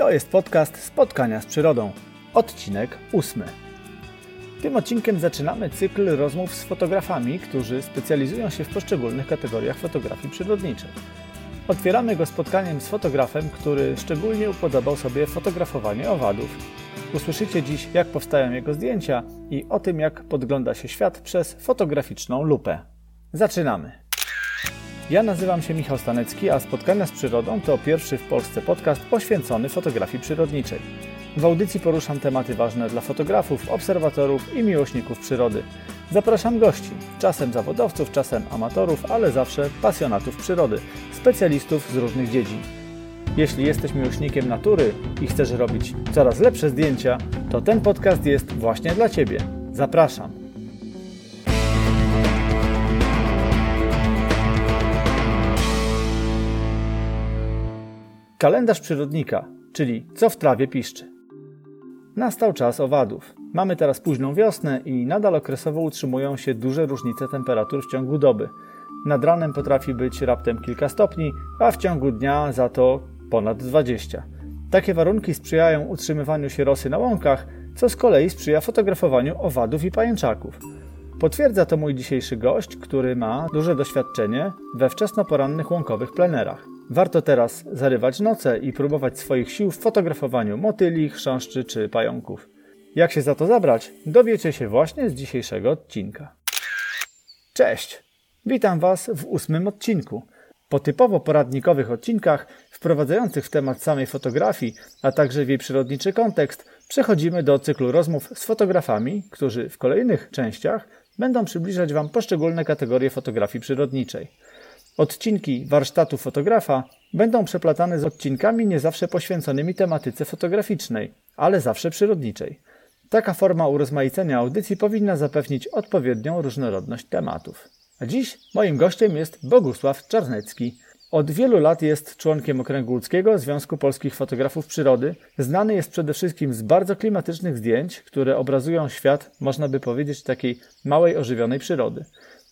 To jest podcast Spotkania z Przyrodą, odcinek ósmy. Tym odcinkiem zaczynamy cykl rozmów z fotografami, którzy specjalizują się w poszczególnych kategoriach fotografii przyrodniczej. Otwieramy go spotkaniem z fotografem, który szczególnie upodobał sobie fotografowanie owadów. Usłyszycie dziś, jak powstają jego zdjęcia i o tym, jak podgląda się świat przez fotograficzną lupę. Zaczynamy! Ja nazywam się Michał Stanecki, a Spotkania z Przyrodą to pierwszy w Polsce podcast poświęcony fotografii przyrodniczej. W audycji poruszam tematy ważne dla fotografów, obserwatorów i miłośników przyrody. Zapraszam gości, czasem zawodowców, czasem amatorów, ale zawsze pasjonatów przyrody, specjalistów z różnych dziedzin. Jeśli jesteś miłośnikiem natury i chcesz robić coraz lepsze zdjęcia, to ten podcast jest właśnie dla Ciebie. Zapraszam. Kalendarz przyrodnika, czyli co w trawie piszczy. Nastał czas owadów. Mamy teraz późną wiosnę i nadal okresowo utrzymują się duże różnice temperatur w ciągu doby. Nad ranem potrafi być raptem kilka stopni, a w ciągu dnia za to ponad 20. Takie warunki sprzyjają utrzymywaniu się rosy na łąkach, co z kolei sprzyja fotografowaniu owadów i pajęczaków. Potwierdza to mój dzisiejszy gość, który ma duże doświadczenie we wczesnoporannych łąkowych plenerach. Warto teraz zarywać noce i próbować swoich sił w fotografowaniu motyli, chrząszczy czy pająków. Jak się za to zabrać, dowiecie się właśnie z dzisiejszego odcinka. Cześć! Witam Was w ósmym odcinku. Po typowo poradnikowych odcinkach, wprowadzających w temat samej fotografii, a także w jej przyrodniczy kontekst, przechodzimy do cyklu rozmów z fotografami, którzy w kolejnych częściach będą przybliżać Wam poszczególne kategorie fotografii przyrodniczej. Odcinki warsztatu fotografa będą przeplatane z odcinkami nie zawsze poświęconymi tematyce fotograficznej, ale zawsze przyrodniczej. Taka forma urozmaicenia audycji powinna zapewnić odpowiednią różnorodność tematów. A dziś moim gościem jest Bogusław Czarnecki. Od wielu lat jest członkiem Okręgu Łódzkiego Związku Polskich Fotografów Przyrody. Znany jest przede wszystkim z bardzo klimatycznych zdjęć, które obrazują świat, można by powiedzieć, takiej małej ożywionej przyrody.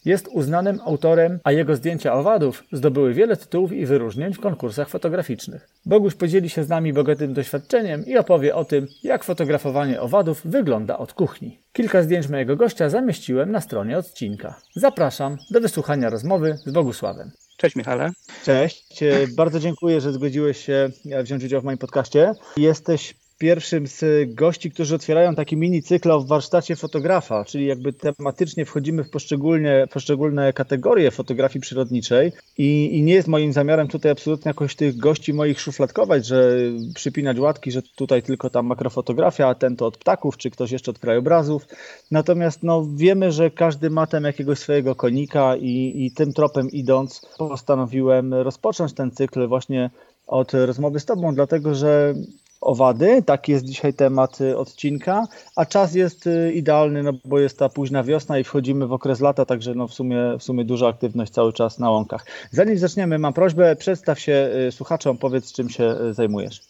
Jest uznanym autorem, a jego zdjęcia owadów zdobyły wiele tytułów i wyróżnień w konkursach fotograficznych. Boguś podzieli się z nami bogatym doświadczeniem i opowie o tym, jak fotografowanie owadów wygląda od kuchni. Kilka zdjęć mojego gościa zamieściłem na stronie odcinka. Zapraszam do wysłuchania rozmowy z Bogusławem. Cześć Michale. Cześć, bardzo dziękuję, że zgodziłeś się wziąć udział w moim podcaście. Jesteś pierwszym z gości, którzy otwierają taki mini cykl w warsztacie fotografa, czyli jakby tematycznie wchodzimy w poszczególne, poszczególne kategorie fotografii przyrodniczej I, i nie jest moim zamiarem tutaj absolutnie jakoś tych gości moich szufladkować, że przypinać łatki, że tutaj tylko tam makrofotografia, a ten to od ptaków, czy ktoś jeszcze od krajobrazów. Natomiast no, wiemy, że każdy ma tam jakiegoś swojego konika i, i tym tropem idąc postanowiłem rozpocząć ten cykl właśnie od rozmowy z Tobą, dlatego że owady. Taki jest dzisiaj temat y, odcinka, a czas jest y, idealny, no bo jest ta późna wiosna i wchodzimy w okres lata, także no w sumie, w sumie duża aktywność cały czas na łąkach. Zanim zaczniemy, mam prośbę, przedstaw się y, słuchaczom, powiedz czym się zajmujesz.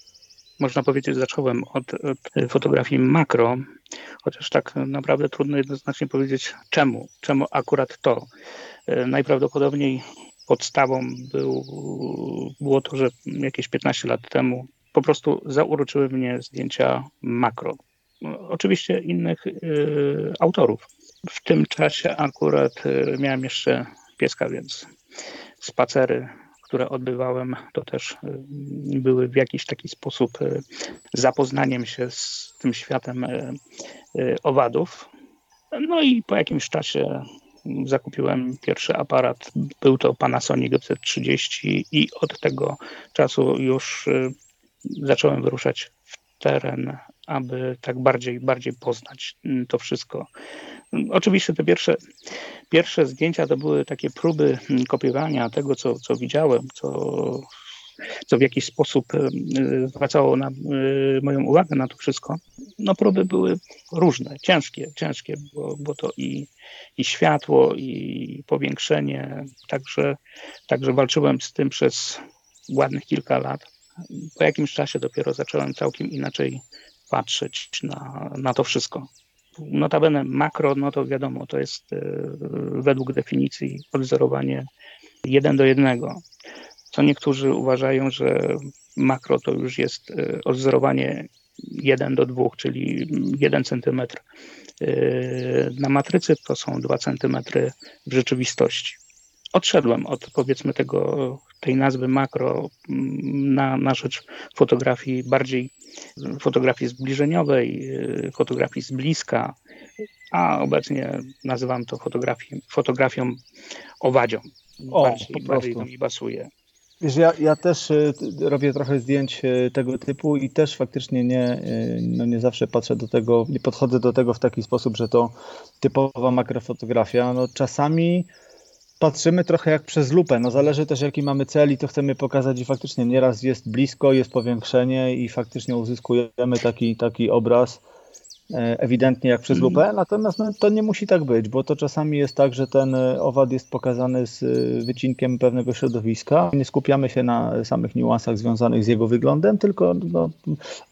Można powiedzieć, zacząłem od, fotografii makro, chociaż tak naprawdę trudno jednoznacznie powiedzieć czemu, czemu akurat to. Najprawdopodobniej podstawą był, było to, że jakieś 15 lat temu po prostu zauroczyły mnie zdjęcia makro. Oczywiście innych y, autorów. W tym czasie akurat y, miałem jeszcze pieska, więc spacery, które odbywałem, to też y, były w jakiś taki sposób zapoznaniem się z tym światem owadów. No i po jakimś czasie zakupiłem pierwszy aparat. Był to Panasonic Z30 i od tego czasu już zacząłem wyruszać w teren, aby tak bardziej, bardziej poznać mm, to wszystko. Oczywiście te pierwsze, pierwsze zdjęcia to były takie próby mm, kopiowania tego, co, co widziałem, co, co w jakiś sposób zwracało na, y, moją uwagę na to wszystko. No próby były różne, ciężkie, ciężkie, bo, bo to i, i światło, i powiększenie, także, także walczyłem z tym przez ładnych kilka lat po jakimś czasie dopiero zacząłem całkiem inaczej patrzeć na, na to wszystko. Notabene makro, no to wiadomo, to jest e, według definicji odwzorowanie jeden do jednego. Co niektórzy uważają, że makro to już jest odwzorowanie 1 do 2, czyli 1 cm na matrycy, to są 2 cm w rzeczywistości. Odszedłem od powiedzmy tego, tej nazwy makro mm, na, na rzecz fotografii bardziej fotografii zbliżeniowej, fotografii z bliska, a obecnie nazywam to fotografią, fotografią owadzią. O, bardziej, bardziej to mi pasuje. Wiesz, ja, ja też y, robię trochę zdjęć y, tego typu i też faktycznie nie, y, no nie zawsze patrzę do tego, nie podchodzę do tego w taki sposób, że to typowa makrofotografia. No czasami patrzymy trochę jak przez lupę. No zależy też jaki mamy cel i to chcemy pokazać i faktycznie nieraz jest blisko, jest powiększenie i faktycznie uzyskujemy taki, taki obraz ewidentnie jak przez lupę, natomiast no, to nie musi tak być, bo to czasami jest tak, że ten e, owad jest pokazany z e, wycinkiem pewnego środowiska. Nie skupiamy się na samych niuansach związanych z jego wyglądem, tylko no,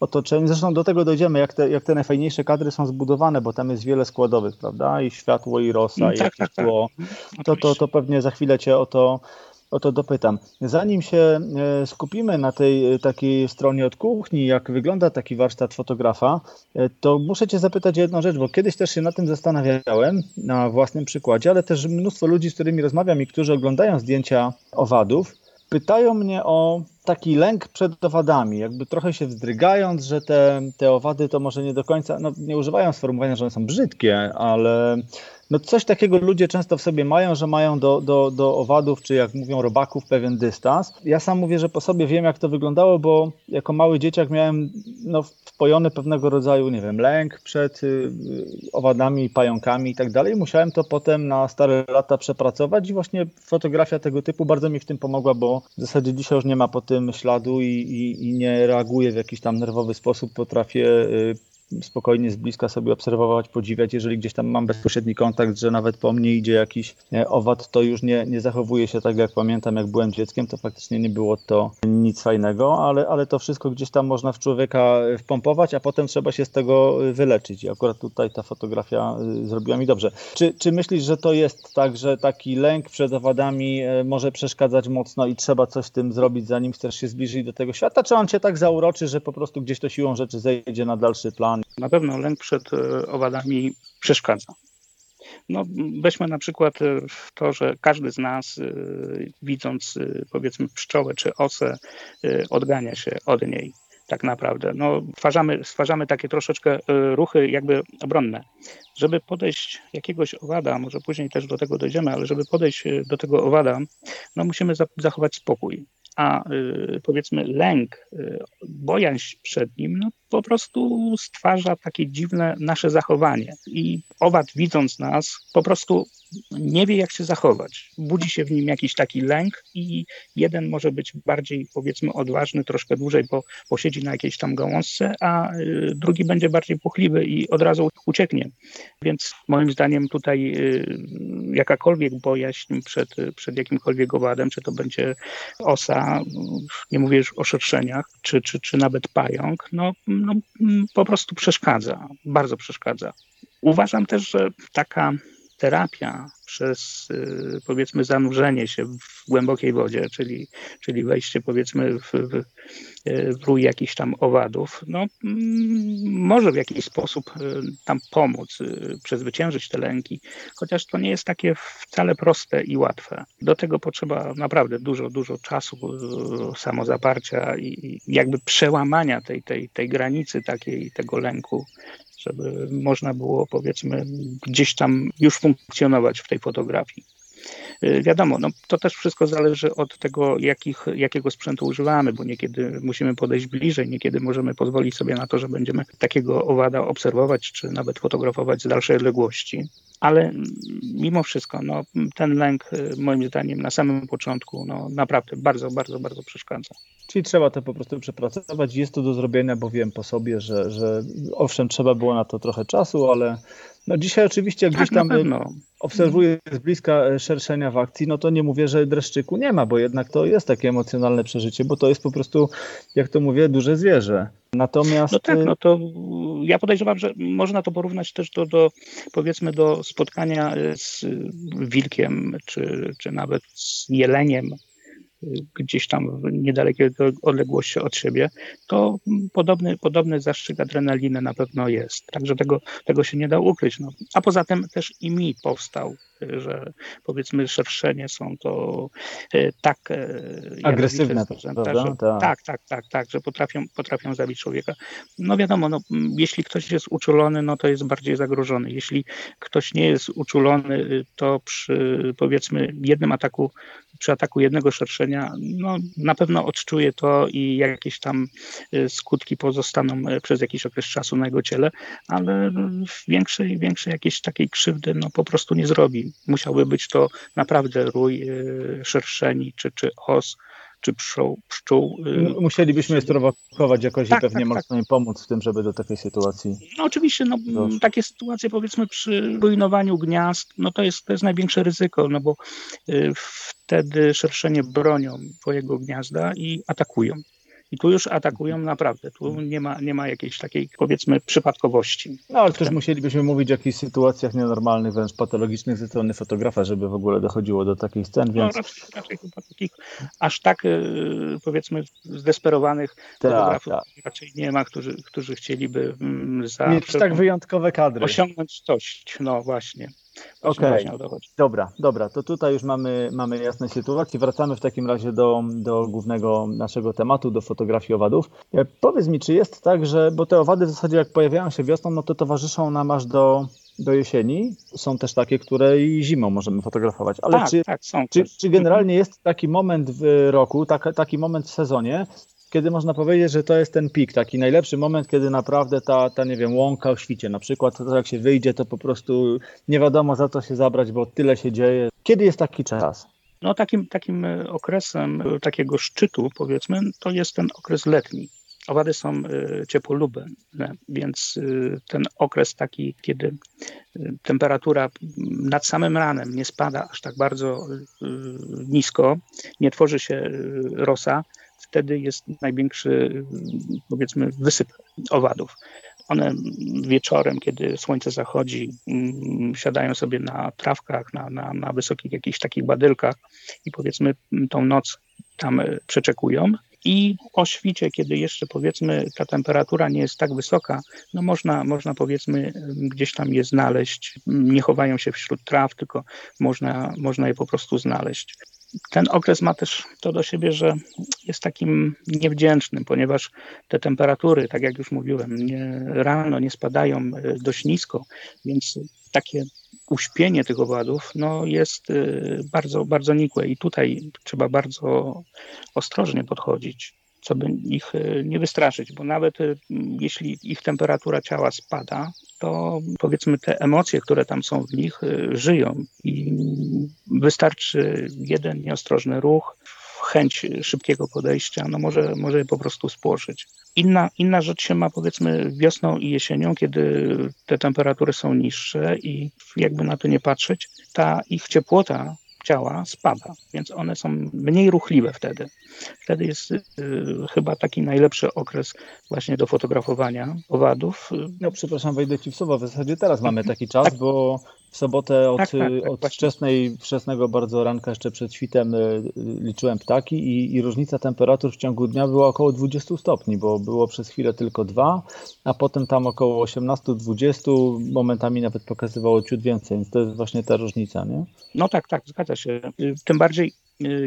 otoczeniu. Zresztą do tego dojdziemy, jak te, jak te najfajniejsze kadry są zbudowane, bo tam jest wiele składowych, prawda? I światło, i rosa, no, i tak, tak, tak. To, to, to pewnie za chwilę cię o to o to dopytam. Zanim się e, skupimy na tej e, takiej stronie od kuchni, jak wygląda taki warsztat fotografa, e, to muszę Cię zapytać jedną rzecz, bo kiedyś też się na tym zastanawiałem na własnym przykładzie, ale też mnóstwo ludzi, z którymi rozmawiam i którzy oglądają zdjęcia owadów, pytają mnie o taki lęk przed owadami, jakby trochę się wzdrygając, że te, te owady to może nie do końca, no nie używają sformułowania, że one są brzydkie, ale no coś takiego ludzie często w sobie mają, że mają do, do, do owadów, czy jak mówią robaków, pewien dystans. Ja sam mówię, że po sobie wiem, jak to wyglądało, bo jako mały dzieciak miałem no, wpojony pewnego rodzaju, nie wiem, lęk przed y, owadami, pająkami i tak dalej. Musiałem to potem na stare lata przepracować i właśnie fotografia tego typu bardzo mi w tym pomogła, bo w zasadzie dzisiaj już nie ma po tym śladu i, i, i nie reaguję w jakiś tam nerwowy sposób. Potrafię y, spokojnie z bliska sobie obserwować, podziwiać. Jeżeli gdzieś tam mam bezpośredni kontakt, że nawet po mnie idzie jakiś e, owad, to już nie, nie zachowuje się tak, jak pamiętam, jak byłem dzieckiem, to faktycznie nie było to nic fajnego, ale, ale to wszystko gdzieś tam można w człowieka wpompować, a potem trzeba się z tego wyleczyć. I akurat tutaj ta fotografia zrobiła mi dobrze. Czy, czy myślisz, że to jest tak, że taki lęk przed owadami e, może przeszkadzać mocno i trzeba coś z tym zrobić, zanim chcesz się zbliżyć do tego świata? Czy on cię tak zauroczy, że po prostu gdzieś to siłą rzeczy zejdzie na dalszy plan? Na pewno lęk przed e, owadami przeszkadza. No, weźmy na przykład e, to, że każdy z nas, e, widząc powiedzmy pszczołę czy osę, odgania się od niej tak naprawdę. No, stwarzamy, stwarzamy takie troszeczkę ruchy jakby obronne. Żeby podejść jakiegoś owada, może później też do tego dojdziemy, ale żeby podejść do tego owada, no musimy zachować spokój a powiedzmy lęk, bojaźń przed nim, no po prostu stwarza takie dziwne nasze zachowanie. I owad widząc nas po prostu nie wie, jak się zachować. Budzi się w nim jakiś taki lęk i jeden może być bardziej, powiedzmy, odważny, troszkę dłużej bo posiedzi na jakiejś tam gałązce, a y, drugi będzie bardziej puchliwy i od razu ucieknie. Więc moim zdaniem tutaj y, jakakolwiek bojaźń przed, przed jakimkolwiek owadem, czy to będzie osa, nie mówię już o szerszeniach, czy, czy, czy nawet pająk, no, no po prostu przeszkadza, bardzo przeszkadza. Uważam też, że taka terapia przez y, powiedzmy zanurzenie się w głębokiej wodzie, czyli, czyli wejście powiedzmy w, w, w rój jakichś tam owadów, no, mm, może w jakiś sposób y, tam pomóc, y, przezwyciężyć te lęki, chociaż to nie jest takie wcale proste i łatwe. Do tego potrzeba naprawdę dużo, dużo czasu, samozaparcia i jakby przełamania tej, tej, tej granicy takiej, tego lęku żeby można było powiedzmy gdzieś tam już funkcjonować w tej fotografii. Y, wiadomo, no, to też wszystko zależy od tego, jakich, jakiego sprzętu używamy, bo niekiedy musimy podejść bliżej, niekiedy możemy pozwolić sobie na to, że będziemy takiego owada obserwować, czy nawet fotografować z dalszej odległości. Ale mimo wszystko, no, ten lęk, y, moim zdaniem, na samym początku, no, naprawdę bardzo, bardzo, bardzo przeszkadza. Czyli trzeba to po prostu przepracować. Jest to do zrobienia, bo wiem po sobie, że, że owszem, trzeba było na to trochę czasu, ale no dzisiaj oczywiście gdzieś tak, tam obserwuję z bliska e, szerszenia w akcji, no to nie mówię, że dreszczyku nie ma, bo jednak to jest takie emocjonalne przeżycie, bo to jest po prostu, jak to mówię, duże zwierzę. Natomiast... No tak, no to ja podejrzewam, że można to porównać też do, do powiedzmy do spotkania z wilkiem, czy, czy nawet z jeleniem, gdzieś tam w niedalekiej odległości od siebie, to podobny, podobny zastrzyk adrenaliny na pewno jest. Także tego, tego się nie da ukryć. No. A poza tym też i mi powstał że powiedzmy szerszenie są to e, tak e, agresywne, że, tak. tak, tak, tak, tak, że potrafią, potrafią zabić człowieka. No wiadomo, no, jeśli ktoś jest uczulony, no to jest bardziej zagrożony. Jeśli ktoś nie jest uczulony, to przy powiedzmy jednym ataku przy ataku jednego szerszenia, no, na pewno odczuje to i jakieś tam y, skutki pozostaną y, przez jakiś okres czasu na jego ciele, ale większej, większej jakiejś takiej krzywdy no, po prostu nie zrobi. Musiałby być to naprawdę rój y, szerszeni czy, czy os, czy pszczół. pszczół y, Musielibyśmy je sprowokować jakoś tak, i pewnie tak, można tak. im pomóc w tym, żeby do takiej sytuacji. No oczywiście, no, takie sytuacje powiedzmy przy rujnowaniu gniazd, no to jest, to jest największe ryzyko, no bo y, wtedy szerszenie bronią twojego gniazda i atakują. I tu już atakują naprawdę. Tu nie ma, nie ma jakiejś takiej, powiedzmy, przypadkowości. No, ale też musielibyśmy mówić o jakichś sytuacjach nienormalnych, wręcz patologicznych ze strony fotografa, żeby w ogóle dochodziło do takich scen, no, więc... No, raczej, chyba takich aż tak, y, powiedzmy, zdesperowanych tak, fotografów tak. raczej nie ma, którzy, którzy chcieliby mm, za... Mieć tak wyjątkowe kadry. Osiągnąć coś, no właśnie. Okej, okay. dobra, dobra, to tutaj już mamy, mamy jasne sytuacje. Wracamy w takim razie do, do głównego naszego tematu, do fotografii owadów. E, powiedz mi, czy jest tak, że, bo te owady w zasadzie jak pojawiają się wiosną, no to towarzyszą nam aż do, do jesieni. Są też takie, które i zimą możemy fotografować. Ale tak, czy, tak, czy, czy, generalnie jest taki moment w roku, tak, taki moment w sezonie, kiedy można powiedzieć, że to jest ten pik, taki najlepszy moment, kiedy naprawdę ta, ta nie wiem, łąka o świcie na przykład, to jak się wyjdzie, to po prostu nie wiadomo za co się zabrać, bo tyle się dzieje. Kiedy jest taki czas? No takim, takim e, okresem e, takiego szczytu, powiedzmy, to jest ten okres letni. Owady są e, ciepłolubne, więc ten okres taki, kiedy temperatura nad samym ranem nie spada aż tak bardzo nisko, nie tworzy się rosa, wtedy jest największy, powiedzmy, wysyp owadów. One wieczorem, kiedy słońce zachodzi, mm, siadają sobie na trawkach, na, na, na wysokich jakichś takich badylkach i powiedzmy tą noc tam e, przeczekują. I o świcie, kiedy jeszcze powiedzmy ta temperatura nie jest tak wysoka, no można, można powiedzmy gdzieś tam je znaleźć. Nie chowają się wśród traw, tylko można, można je po prostu znaleźć ten okres ma też to do siebie, że jest takim niewdzięcznym, ponieważ te temperatury, tak jak już mówiłem, nie, rano nie spadają e, dość nisko, więc takie uśpienie tych owadów no, jest e, bardzo, bardzo nikłe i tutaj trzeba bardzo ostrożnie podchodzić, co by ich e, nie wystraszyć, bo nawet jeśli ich temperatura ciała spada, to powiedzmy te emocje, które tam są w nich, y, żyją i wystarczy jeden nieostrożny ruch, chęć szybkiego podejścia, no może, może je po prostu spłoszyć. Inna, inna rzecz się ma powiedzmy wiosną i jesienią, kiedy te temperatury są niższe i jakby na to nie patrzeć, ta ich ciepłota ciała spada, więc one są mniej ruchliwe wtedy. Wtedy jest y, chyba taki najlepszy okres właśnie do fotografowania owadów. No przepraszam, wejdę Ci w słowo, w zasadzie teraz mamy taki czas, tak. bo w sobotę od, tak, tak, tak, od wczesnej, wczesnego bardzo ranka, jeszcze przed świtem y, liczyłem ptaki i, i, różnica temperatur w ciągu dnia była około 20 stopni, bo było przez chwilę tylko dwa, a potem tam około 18-20, momentami nawet pokazywało ciut więcej, więc to jest właśnie ta różnica, nie? No tak, tak, zgadza się. Y, tym bardziej,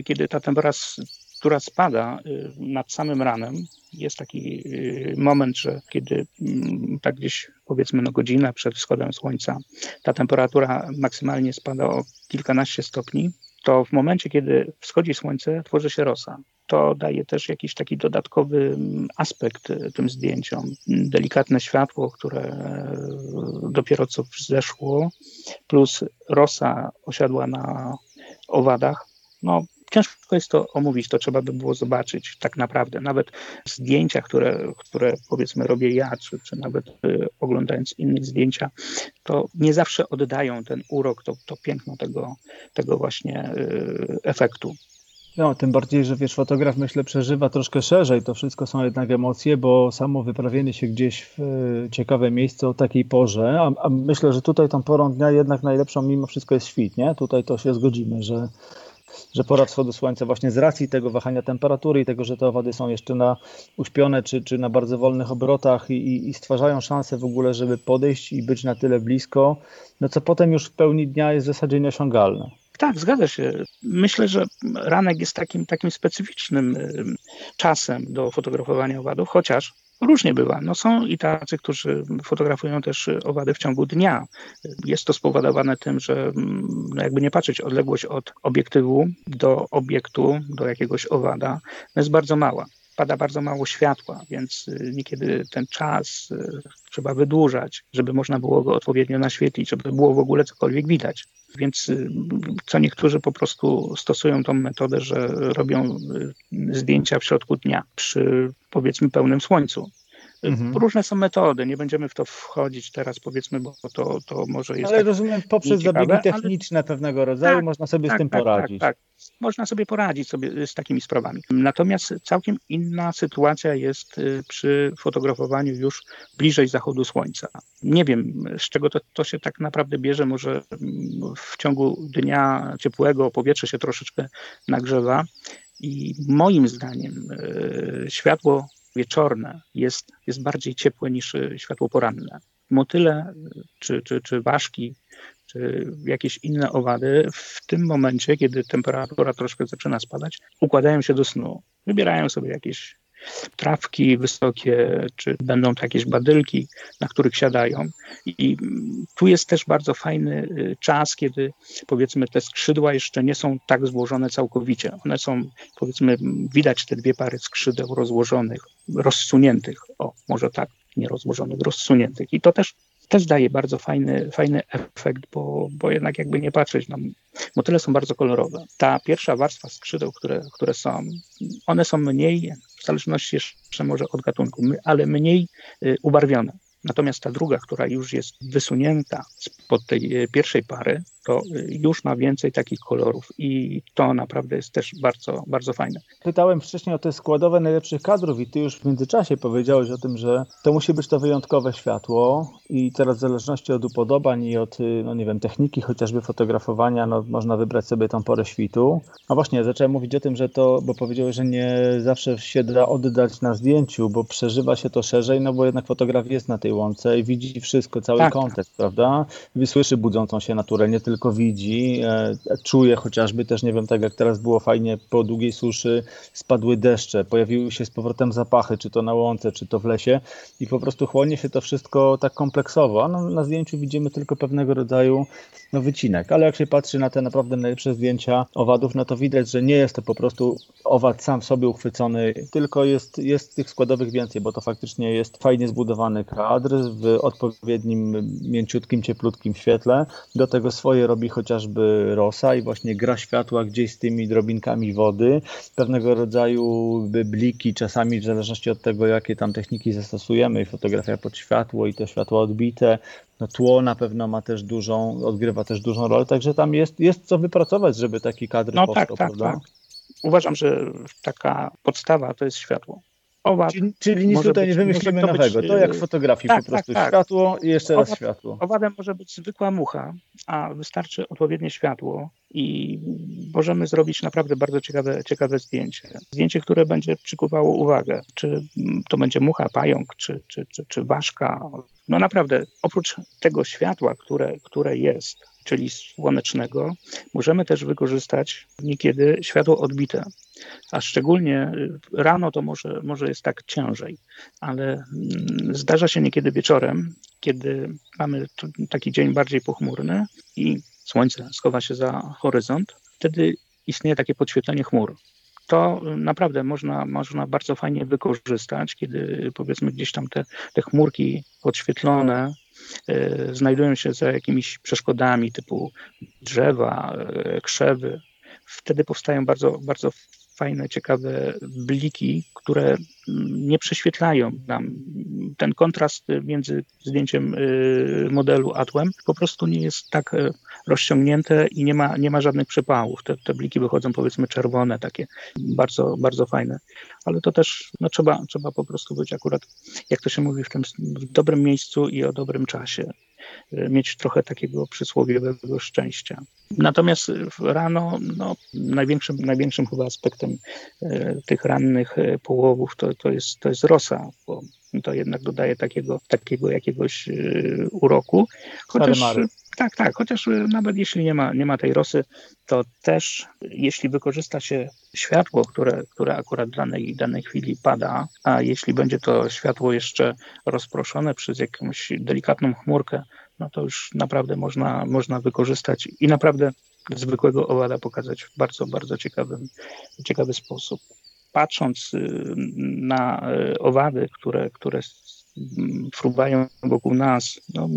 kiedy ta temperatura spada y, nad samym ranem. Jest taki y, moment, że kiedy mm, tak gdzieś powiedzmy no godzinę przed wschodem słońca ta temperatura maksymalnie spada o kilkanaście stopni, to w momencie, kiedy wschodzi słońce, tworzy się rosa. To daje też jakiś taki dodatkowy mm, aspekt y, tym zdjęciom. Delikatne światło, które dopiero co wzeszło, plus rosa osiadła na owadach, no ciężko jest to omówić, to trzeba by było zobaczyć tak naprawdę. Nawet zdjęcia, które, które powiedzmy robię ja, czy, czy nawet y, oglądając innych zdjęcia, to nie zawsze oddają ten urok, to, to piękno tego, tego właśnie y, efektu. No, tym bardziej, że wiesz, fotograf myślę przeżywa troszkę szerzej. To wszystko są jednak emocje, bo samo wyprawienie się gdzieś w y, ciekawe miejsce o takiej porze, a, a myślę, że tutaj tą porą dnia jednak najlepszą mimo wszystko jest świt, nie? Tutaj to się zgodzimy, że że pora wschodu słońca właśnie z racji tego wahania temperatury i tego, że te owady są jeszcze na uśpione czy, czy na bardzo wolnych obrotach i, i stwarzają szansę w ogóle, żeby podejść i być na tyle blisko, no co potem już w pełni dnia jest w zasadzie nieosiągalne. Tak, zgadza się. Myślę, że ranek jest takim, takim specyficznym czasem do fotografowania owadów, chociaż różnie bywa. No są i tacy, którzy fotografują też owady w ciągu dnia. Jest to spowodowane tym, że no jakby nie patrzeć, odległość od obiektywu do obiektu, do jakiegoś owada jest bardzo mała pada bardzo mało światła, więc y, niekiedy ten czas y, trzeba wydłużać, żeby można było go odpowiednio naświetlić, żeby było w ogóle cokolwiek widać. Więc y, co niektórzy po prostu stosują tą metodę, że robią zdjęcia w środku dnia przy powiedzmy pełnym słońcu. Mhm. Różne są metody, nie będziemy w to wchodzić teraz, powiedzmy, bo to, to może jest. Ale tak rozumiem, poprzez zabiegi techniczne ale... pewnego rodzaju tak, można sobie tak, z tym tak, poradzić. Tak, tak, można sobie poradzić sobie z takimi sprawami. Natomiast całkiem inna sytuacja jest y, przy fotografowaniu już bliżej zachodu słońca. Nie wiem, z czego to, to się tak naprawdę bierze. Może mm, w ciągu dnia ciepłego powietrze się troszeczkę nagrzewa. I moim zdaniem y, światło wieczorne jest, jest bardziej ciepłe niż e, światło poranne. Motyle czy, czy, czy ważki, czy jakieś inne owady w tym momencie, kiedy temperatura troszkę zaczyna spadać, układają się do snu. Wybierają sobie jakieś trawki wysokie, czy będą to jakieś badylki, na których siadają. I tu jest też bardzo fajny y, czas, kiedy powiedzmy te skrzydła jeszcze nie są tak złożone całkowicie. One są, powiedzmy, widać te dwie pary skrzydeł rozłożonych, rozsuniętych, o, może tak, nie rozłożonych, rozsuniętych. I to też też daje bardzo fajny, fajny efekt, bo, bo jednak jakby nie patrzeć, no, motyle są bardzo kolorowe. Ta pierwsza warstwa skrzydeł, które, które są, one są mniej, w zależności jeszcze może od gatunku, ale mniej y, ubarwione. Natomiast ta druga, która już jest wysunięta spod tej e, pierwszej pary, to już ma więcej takich kolorów i to naprawdę jest też bardzo, bardzo fajne. Pytałem wcześniej o te składowe najlepszych kadrów i ty już w międzyczasie powiedziałeś o tym, że to musi być to wyjątkowe światło i teraz w zależności od upodobań i od, y, no nie wiem, techniki chociażby fotografowania, no można wybrać sobie tą porę świtu. No właśnie, zacząłem mówić o tym, że to, bo powiedziałeś, że nie zawsze się da oddać na zdjęciu, bo przeżywa się to szerzej, no bo jednak fotograf jest na tej łące i widzi wszystko, cały tak. kontekst, prawda? Słyszy budzącą się naturę, nie tylko widzi, e, czuje chociażby też, nie wiem, tak jak teraz było fajnie, po długiej suszy spadły deszcze, pojawiły się z powrotem zapachy, czy to na łące, czy to w lesie i po prostu chłonie się to wszystko tak kompleksowo, a no, na zdjęciu widzimy tylko pewnego rodzaju no, wycinek, ale jak się patrzy na te naprawdę najlepsze zdjęcia owadów, no to widać, że nie jest to po prostu owad sam w sobie uchwycony, tylko jest, jest tych składowych więcej, bo to faktycznie jest fajnie zbudowany kadr, w odpowiednim, mięciutkim, cieplutkim świetle. Do tego swoje robi chociażby rosa i właśnie gra światła gdzieś z tymi drobinkami wody. Pewnego rodzaju bliki, czasami w zależności od tego, jakie tam techniki zastosujemy, fotografia pod światło i to światło odbite, no tło na pewno ma też dużą, odgrywa też dużą rolę, także tam jest, jest co wypracować, żeby taki kadr no, powstał, tak, tak, prawda? Tak. Uważam, że taka podstawa to jest światło owad. Czyli, czyli nic tutaj być, nie wymyślimy to nowego. Być, to jak w fotografii tak, po prostu tak, tak. światło i jeszcze owad, raz światło. Owadem może być zwykła mucha, a wystarczy odpowiednie światło i możemy zrobić naprawdę bardzo ciekawe, ciekawe zdjęcie. Zdjęcie, które będzie przykuwało uwagę. Czy to będzie mucha, pająk, czy, czy, czy, czy ważka. No naprawdę, oprócz tego światła, które, które jest, czyli słonecznego, możemy też wykorzystać niekiedy światło odbite. A szczególnie rano to może, może jest tak ciężej, ale mm, zdarza się niekiedy wieczorem, kiedy mamy taki dzień bardziej pochmurny i słońce schowa się za horyzont, wtedy istnieje takie podświetlenie chmur. To naprawdę można, można bardzo fajnie wykorzystać, kiedy powiedzmy gdzieś tam te, te chmurki podświetlone znajdują się za jakimiś przeszkodami typu drzewa, e, krzewy. Wtedy powstają bardzo, bardzo fajne, ciekawe bliki, które nie prześwietlają nam. Ten kontrast między zdjęciem y, modelu a tłem po prostu nie jest tak e, rozciągnięte i nie ma, nie ma żadnych przepałów. Te, te bliki wychodzą powiedzmy czerwone, takie bardzo, bardzo fajne. Ale to też no, trzeba, trzeba po prostu być akurat, jak to się mówi, w tym w dobrym miejscu i o dobrym czasie. Mieć trochę takiego przysłowiowego szczęścia. Natomiast rano no, największym, największym chyba aspektem tych rannych połowów to, to, jest, to jest rosa, bo to jednak dodaje takiego, takiego jakiegoś uroku. Chociaż tak, tak, chociaż y, nawet jeśli nie ma, nie ma tej rosy, to też jeśli wykorzysta się światło, które, które akurat w danej, danej chwili pada, a jeśli będzie to światło jeszcze rozproszone przez jakąś delikatną chmurkę, no to już naprawdę można, można wykorzystać i naprawdę zwykłego owada pokazać w bardzo, bardzo ciekawym, ciekawy sposób. Patrząc y, na y, owady, które, które fruwają wokół nas. No,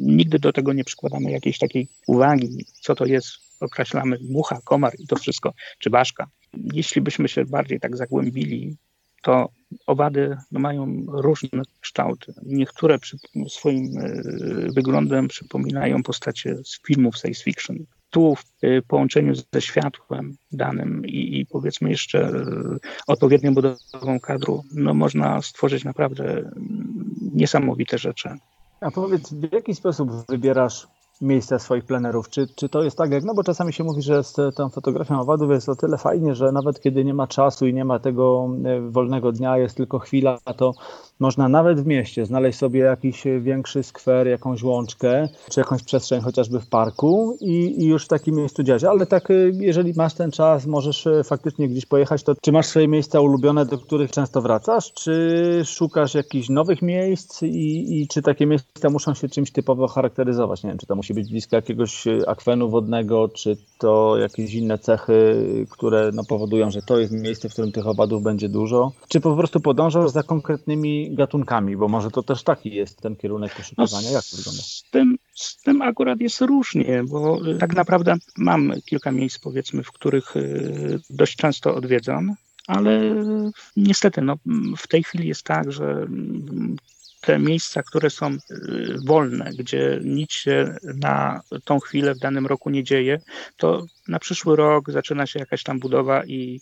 nigdy do tego nie przykładamy jakiejś takiej uwagi, co to jest. Określamy mucha, komar i to wszystko, czy ważka. Jeśli byśmy się bardziej tak zagłębili, to owady no, mają różne kształty. Niektóre przy, swoim y, wyglądem przypominają postacie z filmów science fiction tu w y, połączeniu ze światłem danym i, i powiedzmy jeszcze y, odpowiednią budową kadru, no można stworzyć naprawdę mm, niesamowite rzeczy. A powiedz, w jaki sposób wybierasz miejsca swoich plenerów? Czy, czy to jest tak, jak, no bo czasami się mówi, że z tą fotografią owadów jest o tyle fajnie, że nawet kiedy nie ma czasu i nie ma tego e, wolnego dnia, jest tylko chwila, to można nawet w mieście znaleźć sobie jakiś większy skwer, jakąś łączkę, czy jakąś przestrzeń chociażby w parku i, i już w takim miejscu działać. Ale tak, e, jeżeli masz ten czas, możesz e, faktycznie gdzieś pojechać, to czy masz swoje miejsca ulubione, do których często wracasz, czy szukasz jakichś nowych miejsc i, i czy takie miejsca muszą się czymś typowo charakteryzować? Nie wiem, czy to musi być blisko jakiegoś e, akwenu wodnego, czy to jakieś inne cechy, które no, powodują, że to jest miejsce, w którym tych owadów będzie dużo, czy po prostu podążasz za konkretnymi gatunkami, bo może to też taki jest ten kierunek poszukiwania. No, Jak to wygląda? Z tym, z tym akurat jest różnie, bo e, tak naprawdę mam kilka miejsc, powiedzmy, w których e, dość często odwiedzam, ale niestety no, w tej chwili jest tak, że te miejsca, które są y, wolne, gdzie nic się na tą chwilę w danym roku nie dzieje, to na przyszły rok zaczyna się jakaś tam budowa i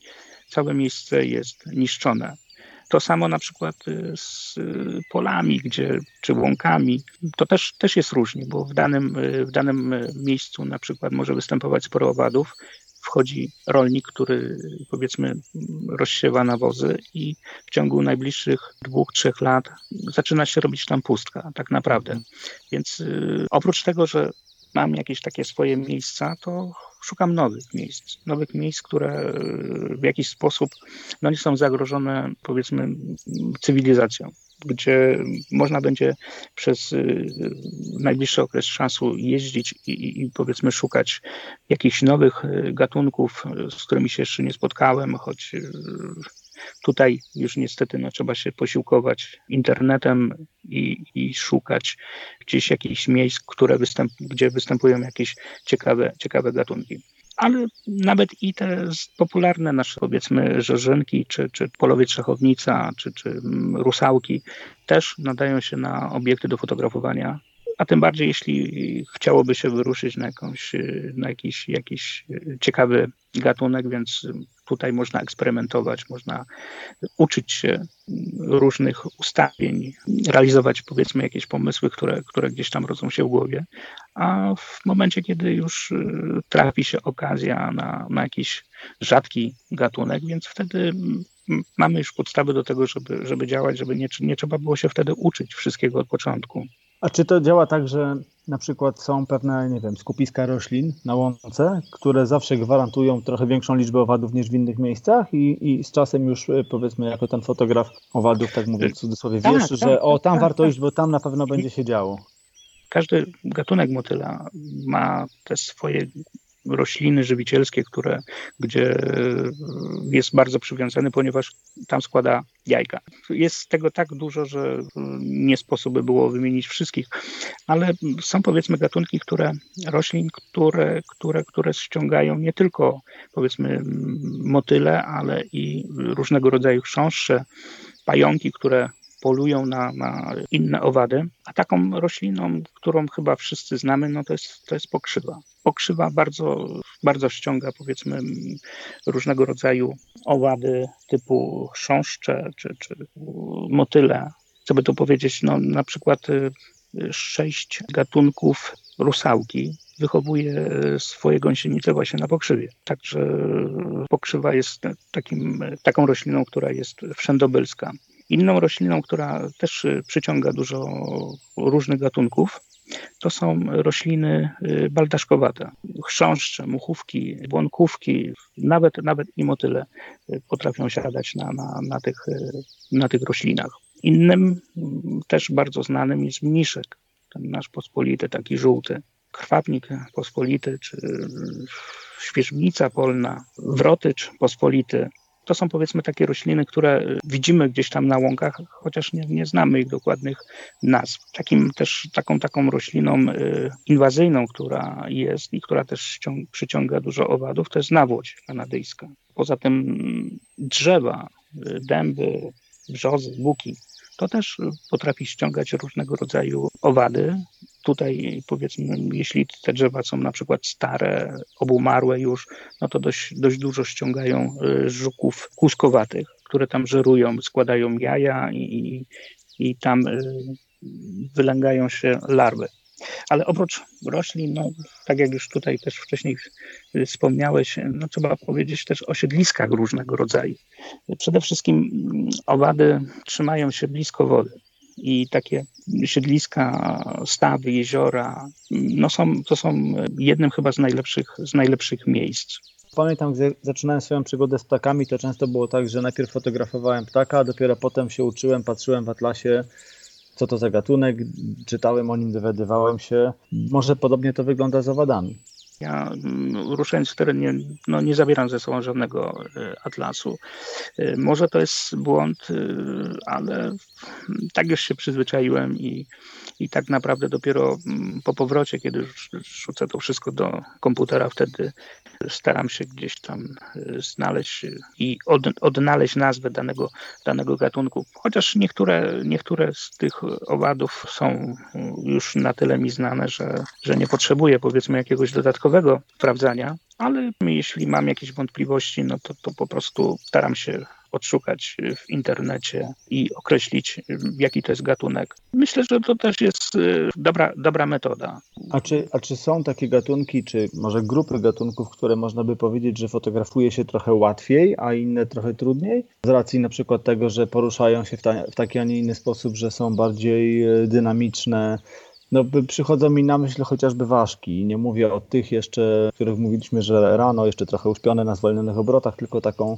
całe miejsce jest niszczone. To samo na przykład y, z polami, gdzie, czy łąkami. To też, też jest różnie, bo w danym, y, w danym miejscu na przykład może występować sporo owadów, wchodzi rolnik, który powiedzmy rozsiewa nawozy i w ciągu najbliższych dwóch, trzech lat zaczyna się robić tam pustka, tak naprawdę. Więc y, oprócz tego, że mam jakieś takie swoje miejsca, to szukam nowych miejsc. Nowych miejsc, które y, w jakiś sposób no, nie są zagrożone, powiedzmy, cywilizacją gdzie można będzie przez y, najbliższy okres czasu jeździć i, i, powiedzmy szukać jakichś nowych y, gatunków, z którymi się jeszcze nie spotkałem, choć tutaj już niestety no, trzeba się posiłkować internetem i, i szukać gdzieś jakichś miejsc, które występ, gdzie występują jakieś ciekawe, ciekawe gatunki. Ale nawet i te popularne nasze, powiedzmy, żerzynki, czy, czy polowiec szachownica, czy, czy mm, rusałki też nadają się na obiekty do fotografowania. A tym bardziej jeśli chciałoby się wyruszyć na, jakąś, na jakiś, jakiś ciekawy gatunek, więc tutaj można eksperymentować, można uczyć się różnych ustawień, realizować powiedzmy jakieś pomysły, które, które gdzieś tam rodzą się w głowie, a w momencie, kiedy już trafi się okazja na, na jakiś rzadki gatunek, więc wtedy mamy już podstawy do tego, żeby, żeby działać, żeby nie, nie trzeba było się wtedy uczyć wszystkiego od początku. A czy to działa tak, że na przykład są pewne, nie wiem, skupiska roślin na łące, które zawsze gwarantują trochę większą liczbę owadów niż w innych miejscach i, i z czasem już e, powiedzmy jako ten fotograf owadów, tak mówię w cudzysłowie, tak, wiesz, tak, że tak, o tam tak, warto tak. iść, bo tam na pewno będzie się działo. Każdy gatunek motyla ma te swoje rośliny żywicielskie, które, gdzie jest bardzo przywiązany, ponieważ tam składa jajka. Jest tego tak dużo, że nie sposób by było wymienić wszystkich, ale są powiedzmy gatunki, które roślin, które, które, które ściągają nie tylko powiedzmy motyle, ale i różnego rodzaju chrząszcze, pająki, które polują na, na, inne owady, a taką rośliną, którą chyba wszyscy znamy, no to jest, to jest pokrzywa. Pokrzywa bardzo, bardzo ściąga powiedzmy różnego rodzaju owady typu chrząszcze czy, czy motyle. Co by tu powiedzieć, no na przykład y, sześć gatunków rusałki, wychowuje swoje gąsienice właśnie na pokrzywie. Także pokrzywa jest takim, taką rośliną, która jest wszędobylska. Inną rośliną, która też przyciąga dużo różnych gatunków, to są rośliny y, baldaszkowate. Chrząszcze, muchówki, błonkówki, nawet, nawet i motyle y, potrafią siadać na, na, na, tych, y, na tych roślinach. Innym, też bardzo znanym jest mniszek, ten nasz pospolity, taki żółty. Krwawnik pospolity, czy świeżbnica polna, wrotycz pospolity, to są powiedzmy takie rośliny, które widzimy gdzieś tam na łąkach, chociaż nie, nie znamy ich dokładnych nazw. Takim też taką, taką rośliną y, inwazyjną, która jest i która też przyciąga dużo owadów, to jest nawłoć kanadyjska. Poza tym drzewa, y, dęby, brzozy, buki, to też potrafi ściągać różnego rodzaju owady. Tutaj powiedzmy, jeśli te drzewa są na przykład stare, obumarłe już, no to dość, dość dużo ściągają y, żuków kłuskowatych, które tam żerują, składają jaja i, i tam y, wylęgają się larwy. Ale oprócz roślin, no, tak jak już tutaj też wcześniej wspomniałeś, no, trzeba powiedzieć też o siedliskach różnego rodzaju. Przede wszystkim owady trzymają się blisko wody i takie siedliska, stawy, jeziora, no są, to są jednym chyba z najlepszych, z najlepszych miejsc. Pamiętam, gdy zaczynałem swoją przygodę z ptakami, to często było tak, że najpierw fotografowałem ptaka, a dopiero potem się uczyłem, patrzyłem w atlasie, co to za gatunek, czytałem o nim, dowiadywałem się. Może podobnie to wygląda z owadami. Ja mm, ruszając w teren nie, no, nie zabieram ze sobą żadnego e, atlasu. E, może to jest błąd, e, ale tak już się przyzwyczaiłem i, i tak naprawdę dopiero mm, po powrocie, kiedy rzucę to wszystko do komputera, wtedy staram się gdzieś tam znaleźć i od, odnaleźć nazwę danego, danego gatunku. Chociaż niektóre, niektóre z tych owadów są już na tyle mi znane, że, że nie potrzebuję powiedzmy jakiegoś dodatkowego sprawdzania, ale jeśli mam jakieś wątpliwości, no to, to po prostu staram się odszukać w internecie i określić, jaki to jest gatunek. Myślę, że to też jest y, dobra, dobra metoda. A czy, a czy są takie gatunki, czy może grupy gatunków, które można by powiedzieć, że fotografuje się trochę łatwiej, a inne trochę trudniej? Z racji na przykład tego, że poruszają się w, ta, w taki, a nie inny sposób, że są bardziej y, dynamiczne, no, przychodzą mi na myśl chociażby ważki. Nie mówię o tych jeszcze, o których mówiliśmy, że rano jeszcze trochę uśpione na zwolnionych obrotach, tylko taką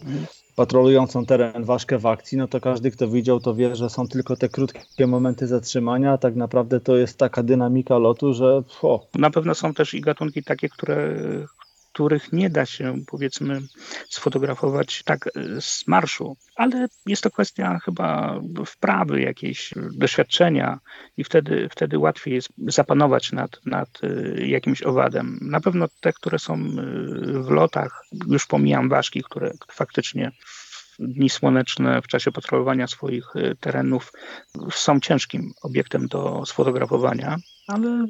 patrolującą teren ważkę w akcji, no to każdy, kto widział, to wie, że są tylko te krótkie momenty zatrzymania, tak naprawdę to jest taka dynamika lotu, że... O. Na pewno są też i gatunki takie, które, których nie da się, powiedzmy, sfotografować tak e, z marszu, ale jest to kwestia chyba wprawy, jakiejś doświadczenia i wtedy, wtedy łatwiej jest zapanować nad, nad e, jakimś owadem. Na pewno te, które są e, w lotach, już pomijam ważki, które faktycznie dni słoneczne w czasie patrolowania swoich terenów są ciężkim obiektem do sfotografowania. Ale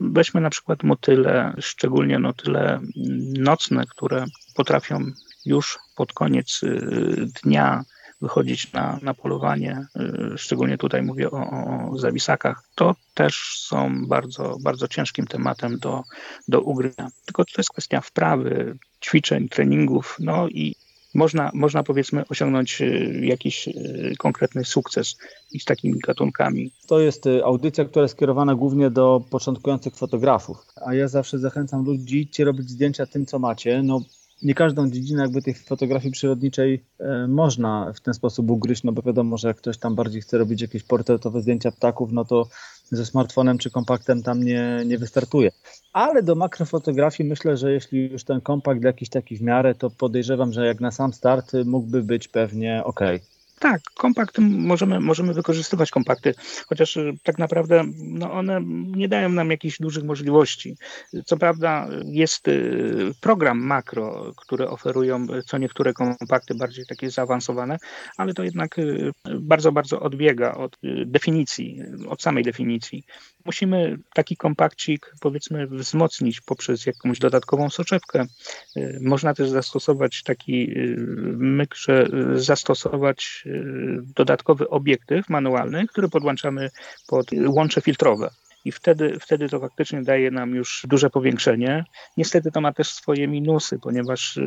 weźmy na przykład motyle, szczególnie motyle nocne, które potrafią już pod koniec y, dnia wychodzić na, na polowanie, y, szczególnie tutaj mówię o, o zawisakach, to też są bardzo, bardzo ciężkim tematem do, do ugryzienia. Tylko to jest kwestia wprawy, ćwiczeń, treningów, no i można, można powiedzmy osiągnąć y, jakiś y, konkretny sukces z takimi gatunkami. To jest y, audycja, która jest skierowana głównie do początkujących fotografów, a ja zawsze zachęcam ludzi, idźcie robić zdjęcia tym, co macie, no nie każdą dziedzinę jakby tej fotografii przyrodniczej e, można w ten sposób ugryźć, no bo wiadomo, że jak ktoś tam bardziej chce robić jakieś portretowe zdjęcia ptaków, no to ze smartfonem czy kompaktem tam nie, nie wystartuje. Ale do makrofotografii myślę, że jeśli już ten kompakt jakiś taki w miarę, to podejrzewam, że jak na sam start mógłby być pewnie ok. Tak, kompakt możemy, możemy wykorzystywać kompakty, chociaż y, tak naprawdę no one nie dają nam jakichś dużych możliwości. Co prawda jest y, program makro, które oferują co niektóre kompakty bardziej takie zaawansowane, ale to jednak y, bardzo, bardzo odbiega od definicji, od samej definicji musimy taki kompakcik powiedzmy wzmocnić poprzez jakąś dodatkową soczewkę. Y, można też zastosować taki y, myk, że zastosować dodatkowy obiektyw manualny, który podłączamy pod łącze filtrowe i wtedy, wtedy to faktycznie daje nam już duże powiększenie. Niestety to ma też swoje minusy, ponieważ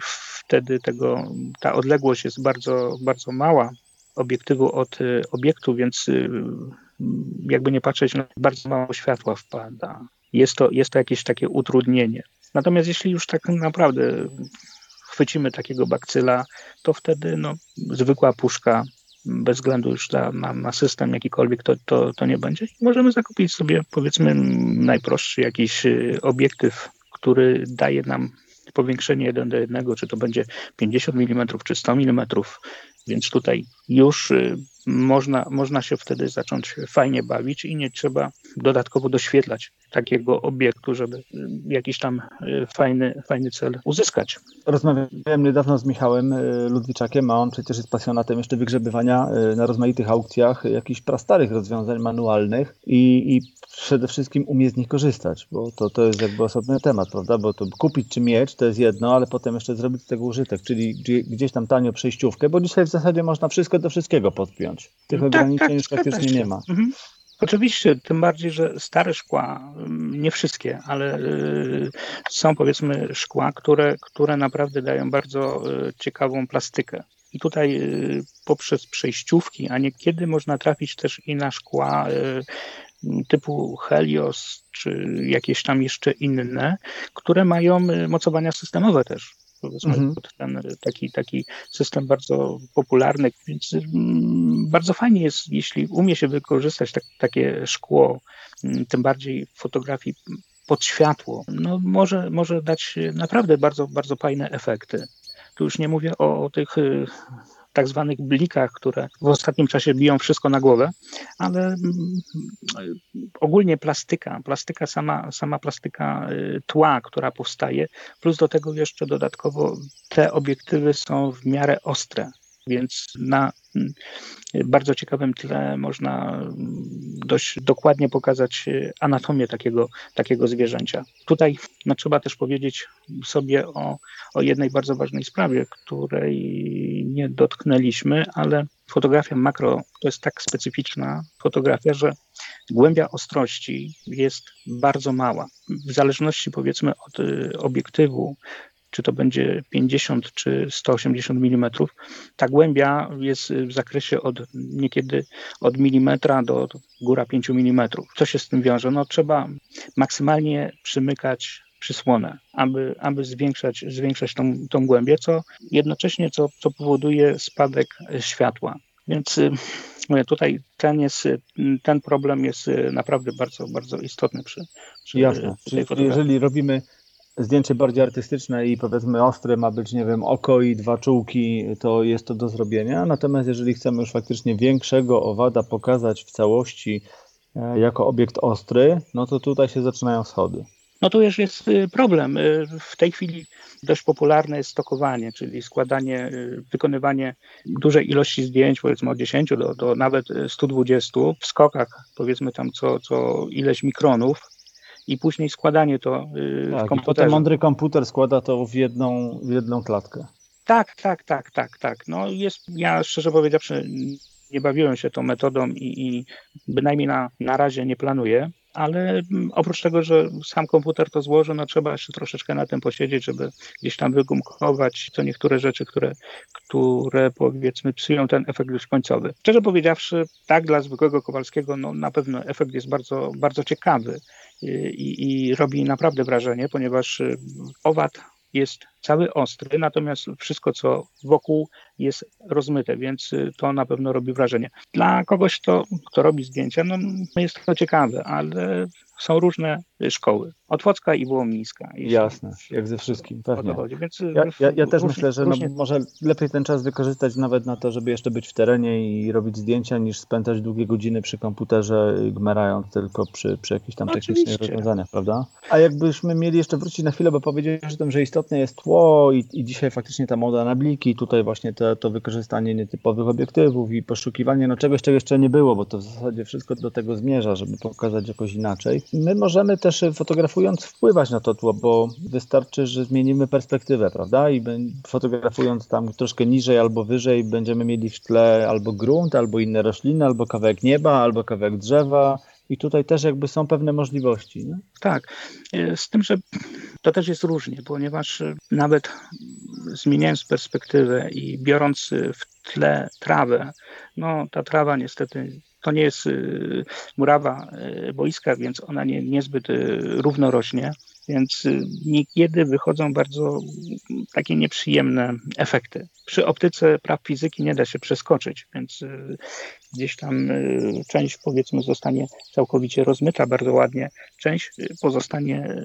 wtedy tego, ta odległość jest bardzo, bardzo mała obiektywu od obiektu, więc jakby nie patrzeć, no, bardzo mało światła wpada. Jest to, jest to jakieś takie utrudnienie. Natomiast jeśli już tak naprawdę chwycimy takiego bakcyla, to wtedy no, zwykła puszka, bez względu już na, na, na system jakikolwiek, to, to, to nie będzie. możemy zakupić sobie powiedzmy najprostszy jakiś y, obiektyw, który daje nam powiększenie 1 do 1, czy to będzie 50 mm, czy 100 mm, więc tutaj już y, można, można się wtedy zacząć fajnie bawić i nie trzeba dodatkowo doświetlać takiego obiektu, żeby jakiś tam y, fajny, fajny cel uzyskać. Rozmawiałem niedawno z Michałem Ludwiczakiem, a on przecież jest pasjonatem jeszcze wygrzebywania na rozmaitych aukcjach jakichś prastarych rozwiązań manualnych i, i przede wszystkim umie z nich korzystać, bo to, to jest jakby osobny temat, prawda? Bo to kupić czy mieć to jest jedno, ale potem jeszcze zrobić z tego użytek, czyli gdzieś tam tanio przejściówkę, bo dzisiaj w zasadzie można wszystko do wszystkiego podpiąć. Tych tak, ograniczeń tak, już praktycznie nie ma. Mhm. Oczywiście, tym bardziej, że stare szkła, mm, nie wszystkie, ale y, są powiedzmy szkła, które, które naprawdę dają bardzo y, ciekawą plastykę. I tutaj y, poprzez przejściówki, a niekiedy można trafić też i na szkła typu Helios, czy jakieś tam jeszcze inne, które mają mocowania systemowe też powiedzmy mhm. ten taki, taki system bardzo popularny, więc mm, bardzo fajnie jest, jeśli umie się wykorzystać tak, takie szkło, mm, tym bardziej w fotografii pod światło, no może, może dać naprawdę bardzo, bardzo fajne efekty. Tu już nie mówię o, o tych y, tak zwanych blikach, które w ostatnim czasie biją wszystko na głowę, ale mm, ogólnie plastyka, plastyka sama, sama plastyka y, tła, która powstaje, plus do tego jeszcze dodatkowo te obiektywy są w miarę ostre, więc na mm, bardzo ciekawym tle można mm, dość dokładnie pokazać y, anatomię takiego, takiego zwierzęcia. Tutaj no, trzeba też powiedzieć sobie o, o jednej bardzo ważnej sprawie, której nie dotknęliśmy, ale fotografia makro to jest tak specyficzna fotografia, że głębia ostrości jest bardzo mała. W zależności powiedzmy od y, obiektywu, czy to będzie 50 czy 180 mm, ta głębia jest w zakresie od niekiedy od milimetra do góra 5 mm. Co się z tym wiąże? No trzeba maksymalnie przymykać przysłonę, aby, aby zwiększać, zwiększać tą, tą głębię, co jednocześnie co, co powoduje spadek światła. Więc y, tutaj ten, jest, ten problem jest y, naprawdę bardzo, bardzo istotny przy, przy Jasne. Czyli jeżeli robimy zdjęcie bardziej artystyczne i powiedzmy ostre ma być, nie wiem, oko i dwa czułki, to jest to do zrobienia. Natomiast jeżeli chcemy już faktycznie większego owada pokazać w całości e, jako obiekt ostry, no to tutaj się zaczynają schody. No tu już jest y, problem. Y, w tej chwili dość popularne jest stokowanie, czyli składanie, y, wykonywanie dużej ilości zdjęć, powiedzmy od 10 do, do nawet 120 w skokach, powiedzmy tam co, co ileś mikronów i później składanie to tak, w komputerze. Potem mądry komputer składa to w jedną, w jedną klatkę. Tak, tak, tak, tak, tak. No jest, ja szczerze powiedziawszy nie bawiłem się tą metodą i, i bynajmniej na, na razie nie planuję ale mm, oprócz tego, że sam komputer to złoży, no trzeba jeszcze troszeczkę na tym posiedzieć, żeby gdzieś tam wygumkować to niektóre rzeczy, które, które powiedzmy psują ten efekt już końcowy. Szczerze powiedziawszy, tak dla zwykłego Kowalskiego, no na pewno efekt jest bardzo, bardzo ciekawy i, i robi naprawdę wrażenie, ponieważ y, owad jest cały ostry, natomiast wszystko, co wokół jest rozmyte, więc y, to na pewno robi wrażenie. Dla kogoś, kto, kto robi zdjęcia, no jest to ciekawe, ale są różne szkoły. Otwocka i Wołomińska. Jasne, jak ze wszystkim, pewnie. Więc ja, ja, ja też myślę, że no, może lepiej ten czas wykorzystać nawet na to, żeby jeszcze być w terenie i robić zdjęcia, niż spędzać długie godziny przy komputerze, gmerając tylko przy, przy jakichś tam technicznych rozwiązaniach, prawda? A jakbyśmy mieli jeszcze wrócić na chwilę, bo powiedziałeś o tym, że istotne jest tło i, i dzisiaj faktycznie ta moda na bliki, tutaj właśnie to, to wykorzystanie nietypowych obiektywów i poszukiwanie no czegoś, czego jeszcze nie było, bo to w zasadzie wszystko do tego zmierza, żeby pokazać jakoś inaczej. My możemy też fotografując wpływać na to tło, bo wystarczy, że zmienimy perspektywę, prawda? I fotografując tam troszkę niżej albo wyżej będziemy mieli w tle albo grunt, albo inne rośliny, albo kawałek nieba, albo kawałek drzewa, i tutaj też jakby są pewne możliwości. Nie? Tak, e, z tym, że to też jest różnie, ponieważ e, nawet zmieniając perspektywę i biorąc e, w tle trawę, no ta trawa niestety to nie jest murawa boiska, więc ona nie, niezbyt równo rośnie. Więc y, niekiedy wychodzą bardzo takie nieprzyjemne efekty. Przy optyce praw fizyki nie da się przeskoczyć, więc y, gdzieś tam y, część powiedzmy zostanie całkowicie rozmyta bardzo ładnie, część pozostanie,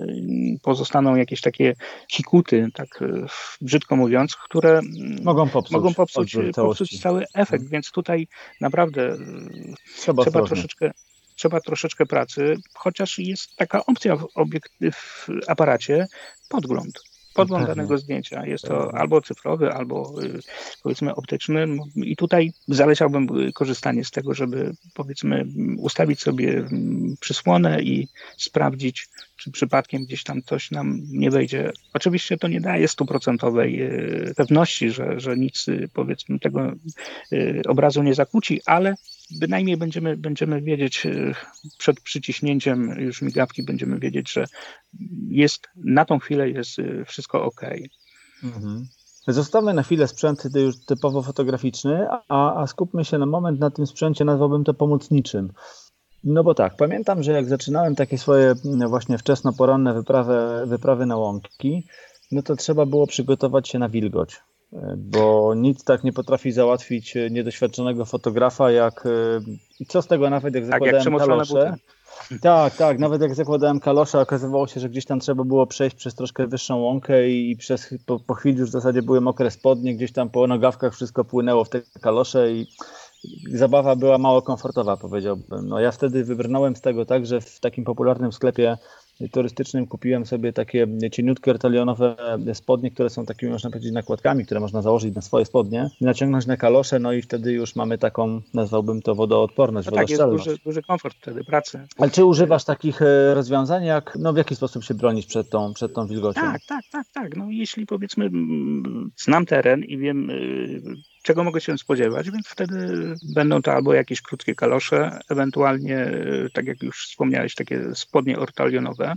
pozostaną jakieś takie hikuty, tak brzydko mówiąc, które mogą popsuć, mogą popsuć, popsuć cały efekt, więc tutaj naprawdę trzeba, trzeba troszeczkę trzeba troszeczkę pracy, chociaż jest taka opcja w, w aparacie podgląd. Podgląd danego zdjęcia. Jest to albo cyfrowy, albo y, powiedzmy optyczny. No, I tutaj zaleciałbym y, korzystanie z tego, żeby powiedzmy ustawić sobie mm, przysłonę i sprawdzić, czy przypadkiem gdzieś tam coś nam nie wejdzie. Oczywiście to nie daje stuprocentowej y, pewności, że, że nic powiedzmy tego obrazu nie zakłóci, ale bynajmniej będziemy, będziemy wiedzieć e, przed przyciśnięciem już migawki, będziemy wiedzieć, że jest na tą chwilę jest e, wszystko ok. Mhm. Zostawmy na chwilę sprzęt już typowo fotograficzny, a, a skupmy się na moment na tym sprzęcie, nazwałbym to pomocniczym. No bo tak, pamiętam, że jak zaczynałem takie swoje no właśnie wczesno poranne wyprawy, wyprawy na łąki, no to trzeba było przygotować się na wilgoć bo nic tak nie potrafi załatwić niedoświadczonego fotografa, jak i co z tego nawet jak zakładałem tak, jak kalosze. Tak, tak, nawet jak zakładałem kalosze, okazywało się, że gdzieś tam trzeba było przejść przez troszkę wyższą łąkę i przez, po, po chwili już w zasadzie były mokre spodnie, gdzieś tam po nogawkach wszystko płynęło w te kalosze i zabawa była mało komfortowa, powiedziałbym. No ja wtedy wybrnąłem z tego tak, że w takim popularnym sklepie turystycznym kupiłem sobie takie cieniutkie ortalionowe spodnie, które są takimi, można powiedzieć, nakładkami, które można założyć na swoje spodnie, naciągnąć na kalosze, no i wtedy już mamy taką, nazwałbym to wodoodporność, no tak, jest duży, duży komfort wtedy pracy. Ale czy używasz takich e, rozwiązań, jak, no w jaki sposób się bronić przed tą, przed tą wilgocią? Tak, tak, tak, tak. No jeśli powiedzmy znam teren i wiem y, czego mogę się spodziewać, więc wtedy będą to albo jakieś krótkie kalosze, ewentualnie, e, tak jak już wspomniałeś, takie spodnie ortalionowe,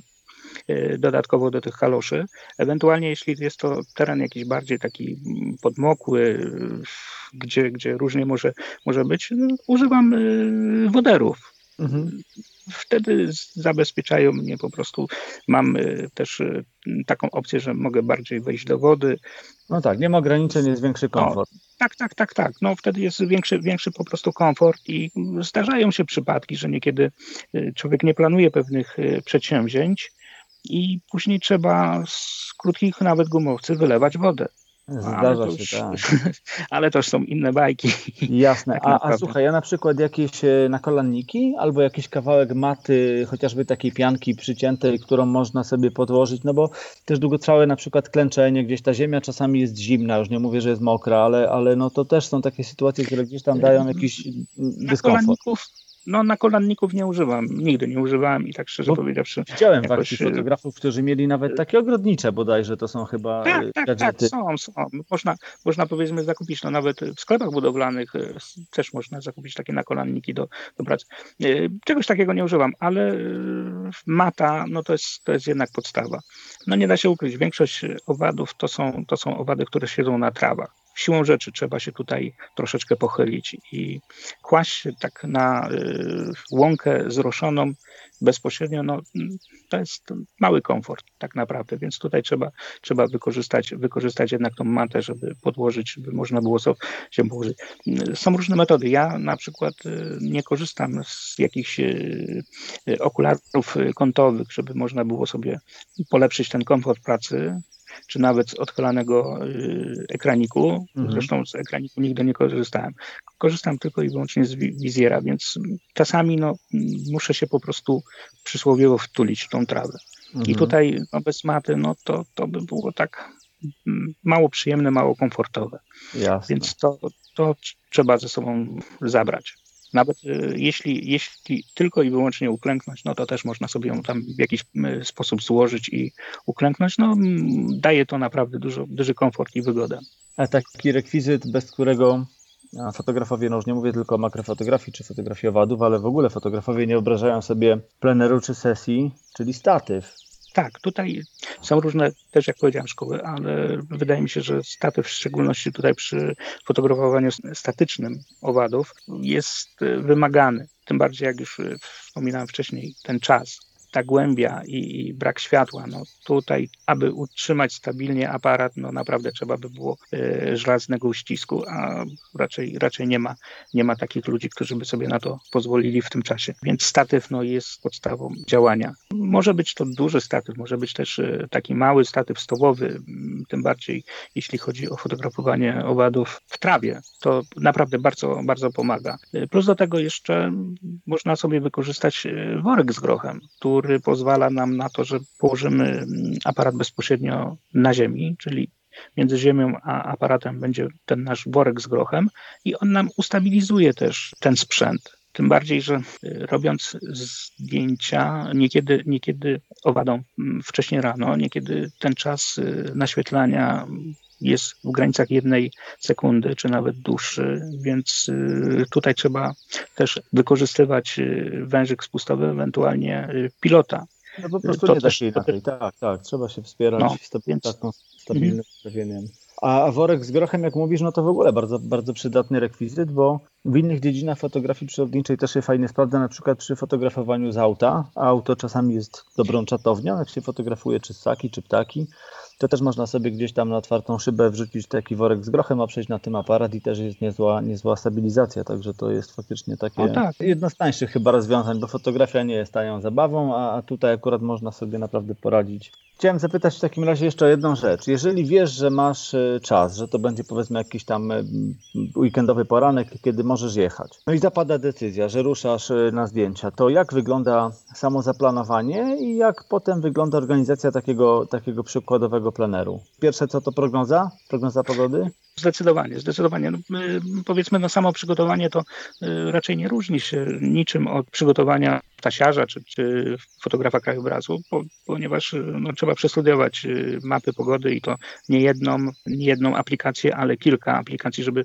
e, dodatkowo do tych kaloszy. Ewentualnie, jeśli jest to teren jakiś bardziej taki podmokły, gdzie, gdzie różnie może, może być, no, używam e, woderów. Mhm wtedy zabezpieczają mnie po prostu. Mam też taką opcję, że mogę bardziej wejść do wody. No tak, nie ma ograniczeń, jest większy komfort. No, tak, tak, tak, tak. No wtedy jest większy, większy po prostu komfort i zdarzają się przypadki, że niekiedy y, człowiek nie planuje pewnych y, przedsięwzięć i później trzeba z krótkich nawet gumowcy wylewać wodę. Zdarza już, się, tak. Ale to już są inne bajki. Jasne. Tak a, a słuchaj, ja na przykład jakieś e, nakolanniki albo jakiś kawałek maty, chociażby takiej pianki przyciętej, którą można sobie podłożyć, no bo też długotrwałe na przykład klęczenie, gdzieś ta ziemia czasami jest zimna, już nie mówię, że jest mokra, ale, ale no to też są takie sytuacje, które gdzieś tam dają jakiś dyskomfort. No na kolanników nie używam, nigdy nie używałem i tak szczerze Bo powiedziawszy. Widziałem jakoś... w fotografów, którzy mieli nawet takie ogrodnicze bodajże, to są chyba Tak, tak, tak, są, są. Można, można powiedzmy zakupić, no nawet w sklepach budowlanych też można zakupić takie nakolanniki do, do pracy. Czegoś takiego nie używam, ale mata, no to jest, to jest jednak podstawa. No nie da się ukryć, większość owadów to są, to są owady, które siedzą na trawach siłą rzeczy trzeba się tutaj troszeczkę pochylić i kłaść tak na łąkę zroszoną bezpośrednio, no, to jest mały komfort tak naprawdę, więc tutaj trzeba, trzeba wykorzystać, wykorzystać jednak tą matę, żeby podłożyć, żeby można było się położyć. Są różne metody. Ja na przykład y, nie korzystam z jakichś y, y, okularów kątowych, żeby można było sobie polepszyć ten komfort pracy czy nawet z odchylanego ekraniku. Mhm. Zresztą z ekraniku nigdy nie korzystałem. Korzystam tylko i wyłącznie z wizjera, więc czasami no, muszę się po prostu przysłowiowo wtulić w tą trawę. Mhm. I tutaj no, bez maty, no to, to by było tak mm, mało przyjemne, mało komfortowe. Jasne. Więc to, to trzeba ze sobą zabrać. Nawet y, jeśli, jeśli tylko i wyłącznie uklęknąć, no to też można sobie ją tam w jakiś sposób złożyć i uklęknąć. No, daje to naprawdę dużo, duży komfort i wygodę. A taki rekwizyt, bez którego fotografowie, no już nie mówię tylko o makrofotografii czy fotografii owadów, ale w ogóle fotografowie nie wyobrażają sobie pleneru czy sesji, czyli statyw. Tak, tutaj są różne, też jak powiedziałem, szkoły, ale wydaje mi się, że statyw, w szczególności tutaj przy fotografowaniu statycznym owadów, jest wymagany. Tym bardziej, jak już wspominałem wcześniej, ten czas ta głębia i, i, brak światła, no tutaj, aby utrzymać stabilnie aparat, no naprawdę trzeba by było y, żelaznego uścisku, a raczej, raczej nie, ma, nie ma takich ludzi, którzy by sobie na to pozwolili w tym czasie. Więc statyw no, jest podstawą działania. Może być to duży statyw, może być też y, taki mały statyw stołowy, tym bardziej jeśli chodzi o fotografowanie owadów w trawie. To naprawdę bardzo, bardzo pomaga. Plus do tego jeszcze można sobie wykorzystać worek z grochem, który który pozwala nam na to, że położymy mm, aparat bezpośrednio na ziemi, czyli między ziemią a aparatem będzie ten nasz worek z grochem i on nam ustabilizuje też ten sprzęt. Tym bardziej, że y, robiąc zdjęcia, niekiedy, niekiedy owadą mm, wcześniej rano, niekiedy ten czas y, naświetlania jest w granicach jednej sekundy, czy nawet dłuższy, więc y, tutaj trzeba też wykorzystywać y, wężyk spustowy, ewentualnie y, pilota. No po prostu to nie też, inaczej, tak, tak, trzeba się wspierać no, więc... taką stabilnym ustawieniem. Mhm. A worek z grochem, jak mówisz, no to w ogóle bardzo, bardzo przydatny rekwizyt, bo w innych dziedzinach fotografii przyrodniczej też się fajnie sprawdza, na przykład przy fotografowaniu z auta. Auto czasami jest dobrą czatownią, jak się fotografuje czy ssaki, czy ptaki to też można sobie gdzieś tam na otwartą szybę wrzucić taki worek z grochem, a przejść na tym aparat i też jest niezła, niezła stabilizacja, także to jest faktycznie takie tak. jedno z tańszych chyba rozwiązań, bo fotografia nie jest tają zabawą, a, a tutaj akurat można sobie naprawdę poradzić. Chciałem zapytać w takim razie jeszcze jedną rzecz. Jeżeli wiesz, że masz e, czas, że to będzie powiedzmy jakiś tam e, weekendowy poranek, kiedy możesz jechać, no i zapada decyzja, że ruszasz e, na zdjęcia, to jak wygląda samo zaplanowanie i jak potem wygląda organizacja takiego, takiego przykładowego pleneru? Pierwsze co to prognoza? Prognoza pogody? Zdecydowanie, zdecydowanie. No, powiedzmy, no samo przygotowanie to y, raczej nie różni się niczym od przygotowania tasiarza czy, czy fotografa krajobrazu, po, ponieważ y, no, trzeba przestudiować y, mapy pogody i to nie jedną, nie jedną aplikację, ale kilka aplikacji, żeby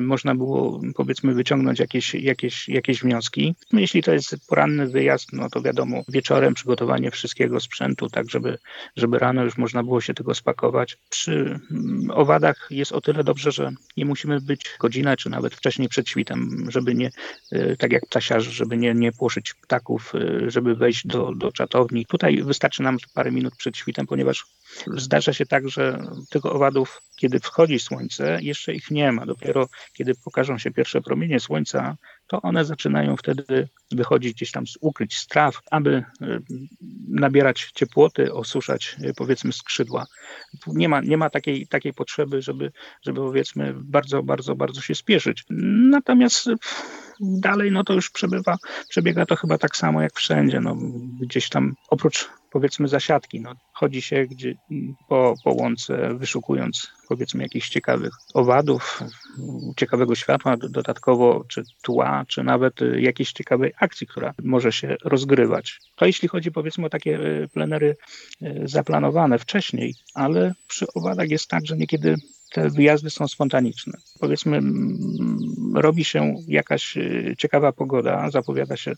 można było powiedzmy wyciągnąć jakieś, jakieś, jakieś wnioski. No, jeśli to jest poranny wyjazd, no to wiadomo, wieczorem przygotowanie wszystkiego sprzętu, tak żeby, żeby rano już można było się tego spakować. Przy mm, owadach jest o tyle dobrze, że nie musimy być godzinę, czy nawet wcześniej przed świtem, żeby nie, e, tak jak ptasiarze, żeby nie, nie płoszyć ptaków, e, żeby wejść do, do czatowni. Tutaj wystarczy nam parę minut przed świtem, ponieważ zdarza się tak, że tych owadów, kiedy wchodzi słońce, jeszcze ich nie ma. Dopiero kiedy pokażą się pierwsze promienie słońca, to one zaczynają wtedy wychodzić gdzieś tam z ukryć, z traw, aby e, nabierać ciepłoty, osuszać powiedzmy skrzydła. Nie ma, nie ma takiej, takiej potrzeby, żeby, żeby powiedzmy bardzo, bardzo, bardzo się spieszyć. Natomiast dalej no to już przebywa, przebiega to chyba tak samo jak wszędzie. No, gdzieś tam oprócz powiedzmy zasiadki. No, chodzi się gdzie, po, po łące, wyszukując powiedzmy jakichś ciekawych owadów, ciekawego światła dodatkowo, czy tła, czy nawet jakiejś ciekawej akcji, która może się rozgrywać. To jeśli chodzi powiedzmy o takie e, plenery e, zaplanowane wcześniej, ale przy owadach jest tak, że niekiedy te wyjazdy są spontaniczne. Powiedzmy, robi się jakaś e, ciekawa pogoda, zapowiada się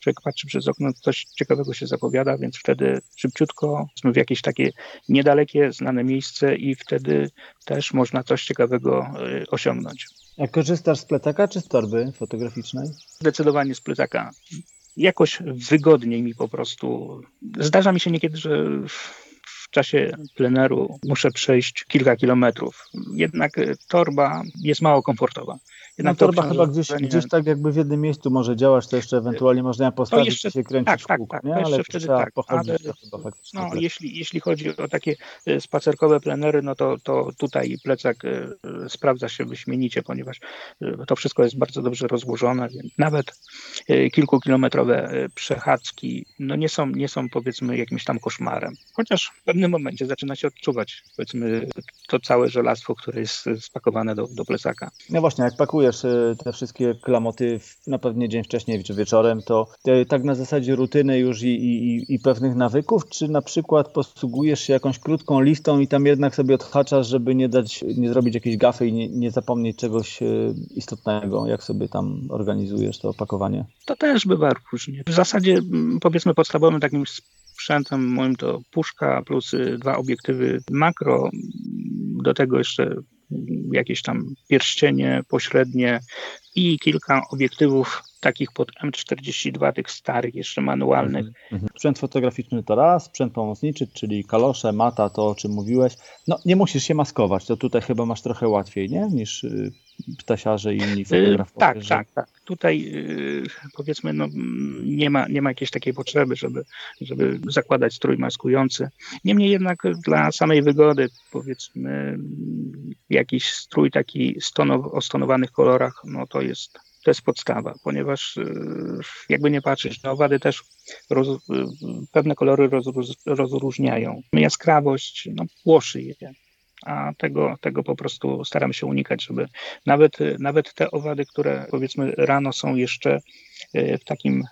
człowiek patrzy przez okno, coś ciekawego się zapowiada, więc wtedy szybciutko w jakieś takie niedalekie, znane miejsce i wtedy też można coś ciekawego y, osiągnąć. A korzystasz z plecaka czy z torby fotograficznej? Zdecydowanie z plecaka. Jakoś wygodniej mi po prostu. Zdarza mi się niekiedy, że w czasie pleneru muszę przejść kilka kilometrów. Jednak torba jest mało komfortowa. Jednak no, torba chyba gdzieś, gdzieś tak jakby w jednym miejscu może działać, to jeszcze ewentualnie można ją postawić jeszcze, i się kręcić tak, w tak, kółko, tak, nie? Ale wtedy tak, ale, no, jeśli, jeśli chodzi o takie e, spacerkowe plenery, no to, to tutaj plecak e, sprawdza się wyśmienicie, ponieważ to wszystko jest bardzo dobrze rozłożone, więc nawet kilkukilometrowe przechadzki no nie, są, nie są powiedzmy jakimś tam koszmarem. Chociaż w pewnym momencie zaczyna się odczuwać powiedzmy to całe żelastwo, które jest spakowane do, do plecaka. No właśnie, jak pakujesz Y, te wszystkie klamoty na pewnie dzień wcześniej czy wieczorem, to tak na zasadzie rutyny już i, i, i pewnych nawyków, czy na przykład posługujesz się jakąś krótką listą i tam jednak sobie odhaczasz, żeby nie dać, nie zrobić jakiejś gafy i nie, nie zapomnieć czegoś y, istotnego, jak sobie tam organizujesz to opakowanie? To też bywa różnie. W zasadzie powiedzmy podstawowym takim sprzętem moim to puszka plus y, dwa obiektywy makro, do tego jeszcze jakieś tam pierścienie pośrednie i kilka obiektywów takich pod M42, tych starych, jeszcze manualnych. Mhm, mhm. Sprzęt fotograficzny to raz, sprzęt pomocniczy, czyli kalosze, mata, to o czym mówiłeś. No nie musisz się maskować, to tutaj chyba masz trochę łatwiej, nie? Niż y, ptasiarze i inni y, fotografowie. Tak, że... tak, tak. Tutaj y, powiedzmy, no, nie, ma, nie ma jakiejś takiej potrzeby, żeby, żeby zakładać strój maskujący. Niemniej jednak dla samej wygody, powiedzmy, jakiś strój taki stonow, o stonowanych kolorach, no to jest to jest podstawa, ponieważ y, jakby nie patrzeć, no owady też roz, y, pewne kolory roz, rozróżniają. Jaskrawość no, płoszy je, a tego, tego po prostu staramy się unikać, żeby nawet, nawet te owady, które powiedzmy rano są jeszcze y, w takim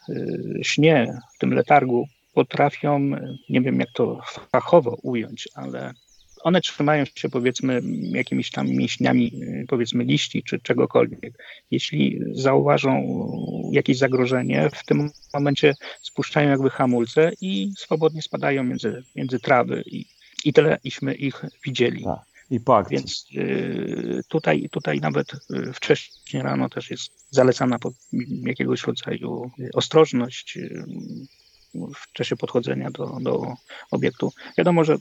śnie, w tym letargu, potrafią, nie wiem jak to fachowo ująć, ale one trzymają się powiedzmy jakimiś tam mięśniami powiedzmy liści czy czegokolwiek. Jeśli zauważą jakieś zagrożenie, w tym momencie spuszczają jakby hamulce i swobodnie spadają między, między trawy i, i tyle iśmy ich widzieli. Tak. I po akcji. Więc y, tutaj, tutaj nawet y, wcześniej rano też jest zalecana jakiegoś rodzaju ostrożność, y, w czasie podchodzenia do, do obiektu. Wiadomo, że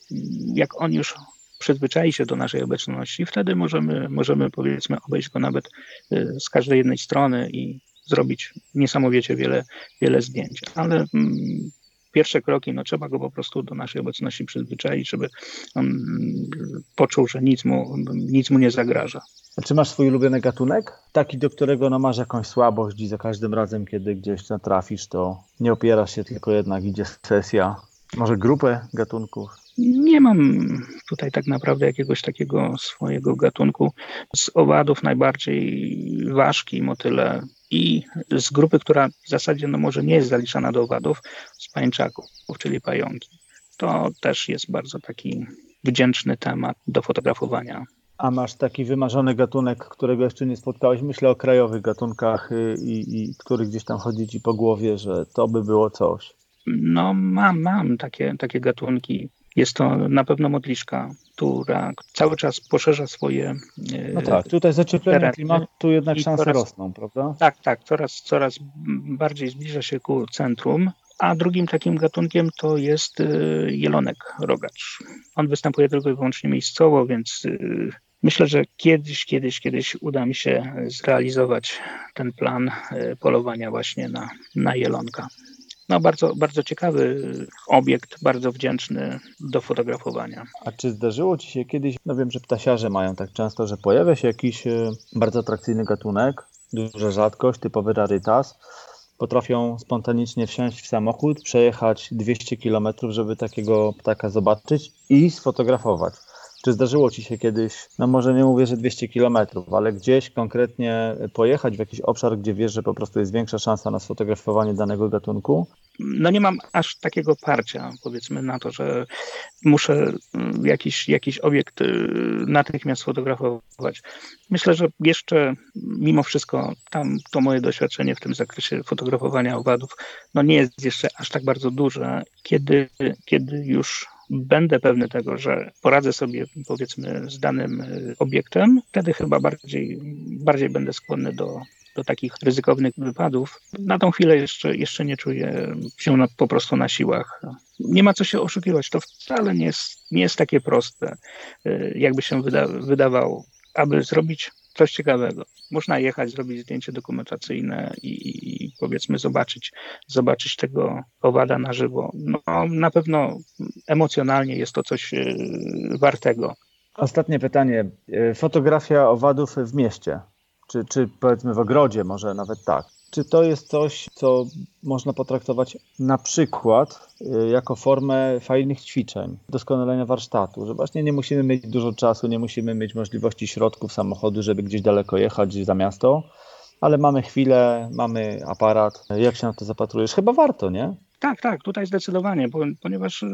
jak on już przyzwyczai się do naszej obecności, wtedy możemy, możemy powiedzmy obejść go nawet y, z każdej jednej strony i zrobić niesamowicie wiele, wiele zdjęć. Ale mm, pierwsze kroki, no trzeba go po prostu do naszej obecności przyzwyczaić, żeby on mm, poczuł, że nic mu, nic mu nie zagraża. A czy masz swój ulubiony gatunek? Taki, do którego no, masz jakąś słabość i za każdym razem, kiedy gdzieś natrafisz, to nie opierasz się, tylko jednak idzie sesja. Może grupę gatunków? Nie mam tutaj tak naprawdę jakiegoś takiego swojego gatunku. Z owadów najbardziej ważki, motyle i z grupy, która w zasadzie no może nie jest zaliczana do owadów, z pańczaków, czyli pająki. To też jest bardzo taki wdzięczny temat do fotografowania. A masz taki wymarzony gatunek, którego jeszcze nie spotkałeś? Myślę o krajowych gatunkach y, i, i który gdzieś tam chodzi ci po głowie, że to by było coś. No mam, mam takie, takie gatunki. Jest to na pewno modliszka, która cały czas poszerza swoje. E, no tak, tutaj zacieplenie klimatu jednak szanse coraz, rosną, prawda? Tak, tak, coraz, coraz bardziej zbliża się ku centrum. A drugim takim gatunkiem to jest e, jelonek rogacz. On występuje tylko i wyłącznie miejscowo, więc e, myślę, że kiedyś, kiedyś, kiedyś uda mi się zrealizować ten plan polowania właśnie na, na jelonka no bardzo, bardzo ciekawy obiekt, bardzo wdzięczny do fotografowania. A czy zdarzyło Ci się kiedyś, no wiem, że ptasiarze mają tak często, że pojawia się jakiś e, bardzo atrakcyjny gatunek, duża rzadkość, typowy rarytas, potrafią spontanicznie wsiąść w samochód, przejechać 200 km, żeby takiego ptaka zobaczyć i sfotografować. Czy zdarzyło Ci się kiedyś, no może nie mówię, że 200 kilometrów, ale gdzieś konkretnie pojechać w jakiś obszar, gdzie wiesz, że po prostu jest większa szansa na sfotografowanie danego gatunku? no nie mam aż takiego parcia, powiedzmy, na to, że muszę mm, jakiś, jakiś obiekt y, natychmiast fotografować. Myślę, że jeszcze mimo wszystko tam to moje doświadczenie w tym zakresie fotografowania owadów no nie jest jeszcze aż tak bardzo duże. Kiedy, kiedy już będę pewny tego, że poradzę sobie powiedzmy z danym y, obiektem, wtedy chyba bardziej, bardziej będę skłonny do, do takich ryzykownych wypadów. Na tą chwilę jeszcze, jeszcze nie czuję się na, po prostu na siłach. Nie ma co się oszukiwać, to wcale nie jest, nie jest takie proste, y, jakby się wyda, wydawało. Aby zrobić coś ciekawego. Można jechać, zrobić zdjęcie dokumentacyjne i, i, powiedzmy zobaczyć, zobaczyć tego owada na żywo. No, na pewno emocjonalnie jest to coś y, wartego. Ostatnie pytanie. Y, fotografia owadów w mieście, czy, czy powiedzmy w ogrodzie, może nawet tak. Czy to jest coś, co można potraktować na przykład y, jako formę fajnych ćwiczeń, doskonalenia warsztatu, że właśnie nie musimy mieć dużo czasu, nie musimy mieć możliwości środków samochodu, żeby gdzieś daleko jechać za miasto, ale mamy chwilę, mamy aparat. Jak się na to zapatrujesz? Chyba warto, nie? Tak, tak, tutaj zdecydowanie, ponieważ y,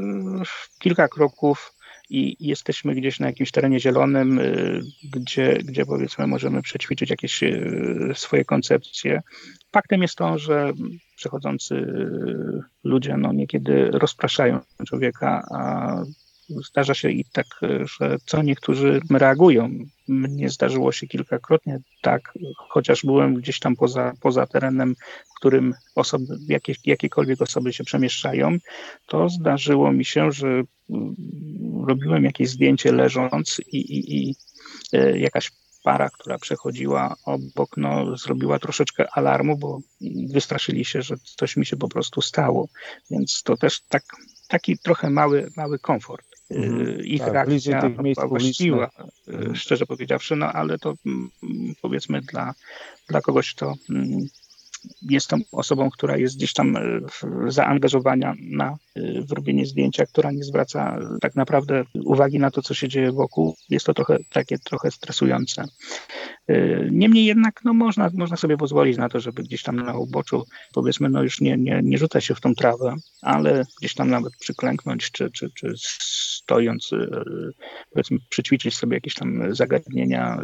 kilka kroków i jesteśmy gdzieś na jakimś terenie zielonym, y, gdzie, gdzie powiedzmy możemy przećwiczyć jakieś y, swoje koncepcje. Faktem jest to, że przechodzący ludzie no, niekiedy rozpraszają człowieka, a zdarza się i tak, że co niektórzy reagują. Mnie zdarzyło się kilkakrotnie tak, chociaż byłem gdzieś tam poza, poza terenem, w którym osoby, jakie, jakiekolwiek osoby się przemieszczają, to zdarzyło mi się, że mm, robiłem jakieś zdjęcie leżąc i, i, i e, jakaś para, która przechodziła obok, no, zrobiła troszeczkę alarmu, bo wystraszyli się, że coś mi się po prostu stało. Więc to też tak, taki trochę mały, mały komfort. Mhm. ich tak, reakcja tych miejsc właściwa, mhm. szczerze powiedziawszy, no ale to mm, powiedzmy dla, dla kogoś, kto mm, jestem osobą, która jest gdzieś tam e, zaangażowana na e, w robienie zdjęcia, która nie zwraca tak naprawdę uwagi na to, co się dzieje wokół. Jest to trochę takie trochę stresujące. E, niemniej jednak no, można, można sobie pozwolić na to, żeby gdzieś tam na uboczu, powiedzmy, no już nie, nie, nie rzucać się w tą trawę, ale gdzieś tam nawet przyklęknąć, czy, czy, czy stojąc, powiedzmy, przyćwiczyć sobie jakieś tam zagadnienia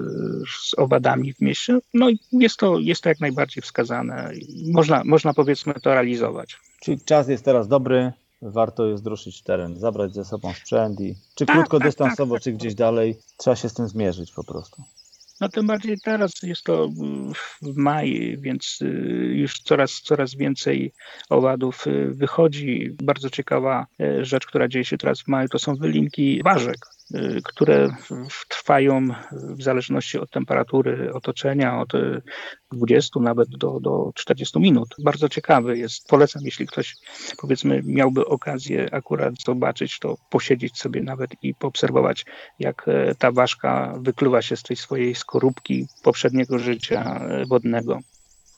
z owadami w mieście. No jest to, jest to jak najbardziej wskazane można, można powiedzmy to realizować. Czyli czas jest teraz dobry, warto jest ruszyć teren, zabrać ze sobą sprzęt i czy tak, krótkodystansowo, tak, tak, czy gdzieś dalej, trzeba się z tym zmierzyć po prostu. No tym bardziej teraz jest to w maju, więc y, już coraz, coraz więcej owadów y, wychodzi. Bardzo ciekawa y, rzecz, która dzieje się teraz w maju, to są wylinki ważek. Y, które trwają w zależności od temperatury otoczenia od 20 nawet do, do 40 minut. Bardzo ciekawy jest. Polecam, jeśli ktoś powiedzmy miałby okazję akurat zobaczyć, to posiedzieć sobie nawet i poobserwować, jak e, ta ważka wykluwa się z tej swojej skorupki poprzedniego życia e, wodnego.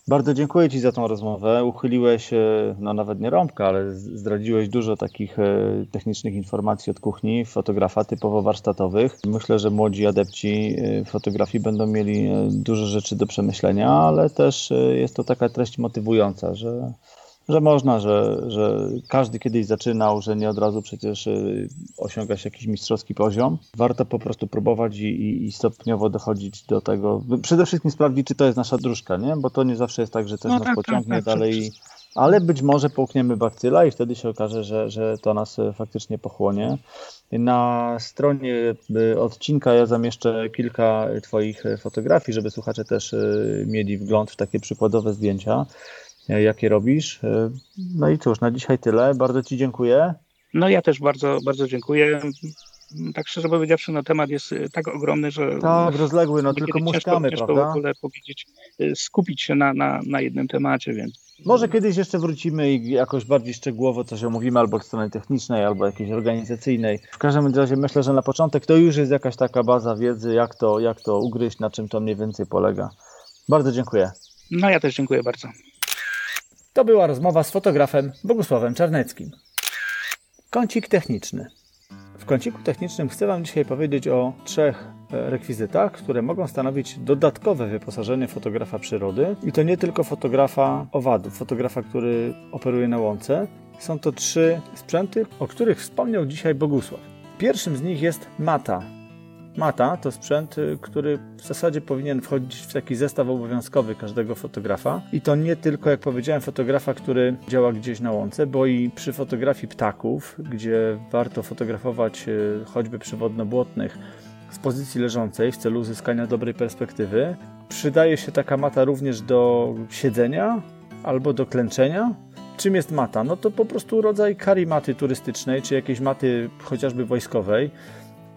Bardzo dziękuję Ci za tą rozmowę. Uchyliłeś, e, no nawet nie rąbka, ale zdradziłeś dużo takich e, technicznych informacji od kuchni, fotografa typowo warsztatowych. Myślę, że młodzi adepci e, fotografii będą mieli dużo rzeczy do przemyślenia, ale też jest to taka treść motywująca, że że można, że, że każdy kiedyś zaczynał, że nie od razu przecież y, osiąga się jakiś mistrzowski poziom. Warto po prostu próbować i, i stopniowo dochodzić do tego. Przede wszystkim sprawdzić, czy to jest nasza dróżka, nie? Bo to nie zawsze jest tak, że coś no, nas tak, tak pociągnie tak, tak, dalej. Ale być może połkniemy bakcyla i wtedy się okaże, że, że to nas y, faktycznie pochłonie. Na stronie y, odcinka ja zamieszczę kilka Twoich fotografii, żeby słuchacze też mieli wgląd w takie przykładowe zdjęcia. E, jakie robisz. E, no i cóż, na dzisiaj tyle. Bardzo Ci dziękuję. No ja też bardzo, bardzo dziękuję. Tak szczerze powiedziawszy, no temat jest e, tak ogromny, że... Tak, rozległy, no tylko muszkamy, ciężko prawda? w ogóle powiedzieć, skupić się na, na, na jednym temacie, więc... Może kiedyś jeszcze wrócimy i jakoś bardziej szczegółowo coś omówimy, albo od strony technicznej, albo jakiejś organizacyjnej. W każdym razie myślę, że na początek to już jest jakaś taka baza wiedzy, jak to, jak to ugryźć, na czym to mniej więcej polega. Bardzo dziękuję. No ja też dziękuję bardzo. To była rozmowa z fotografem Bogusławem Czarneckim. Kącik techniczny. W kąciku technicznym chcę Wam dzisiaj powiedzieć o trzech e, rekwizytach, które mogą stanowić dodatkowe wyposażenie fotografa przyrody. I to nie tylko fotografa owadów, fotografa, który operuje na łące. Są to trzy sprzęty, o których wspomniał dzisiaj Bogusław. Pierwszym z nich jest mata, Mata to sprzęt, y, który w zasadzie powinien wchodzić w taki zestaw obowiązkowy każdego fotografa. I to nie tylko, jak powiedziałem, fotografa, który działa gdzieś na łące, bo i przy fotografii ptaków, gdzie warto fotografować y, choćby przywodno-błotnych z pozycji leżącej w celu uzyskania dobrej perspektywy, przydaje się taka mata również do siedzenia albo do klęczenia. Czym jest mata? No to po prostu rodzaj karimaty turystycznej, czy jakiejś maty chociażby wojskowej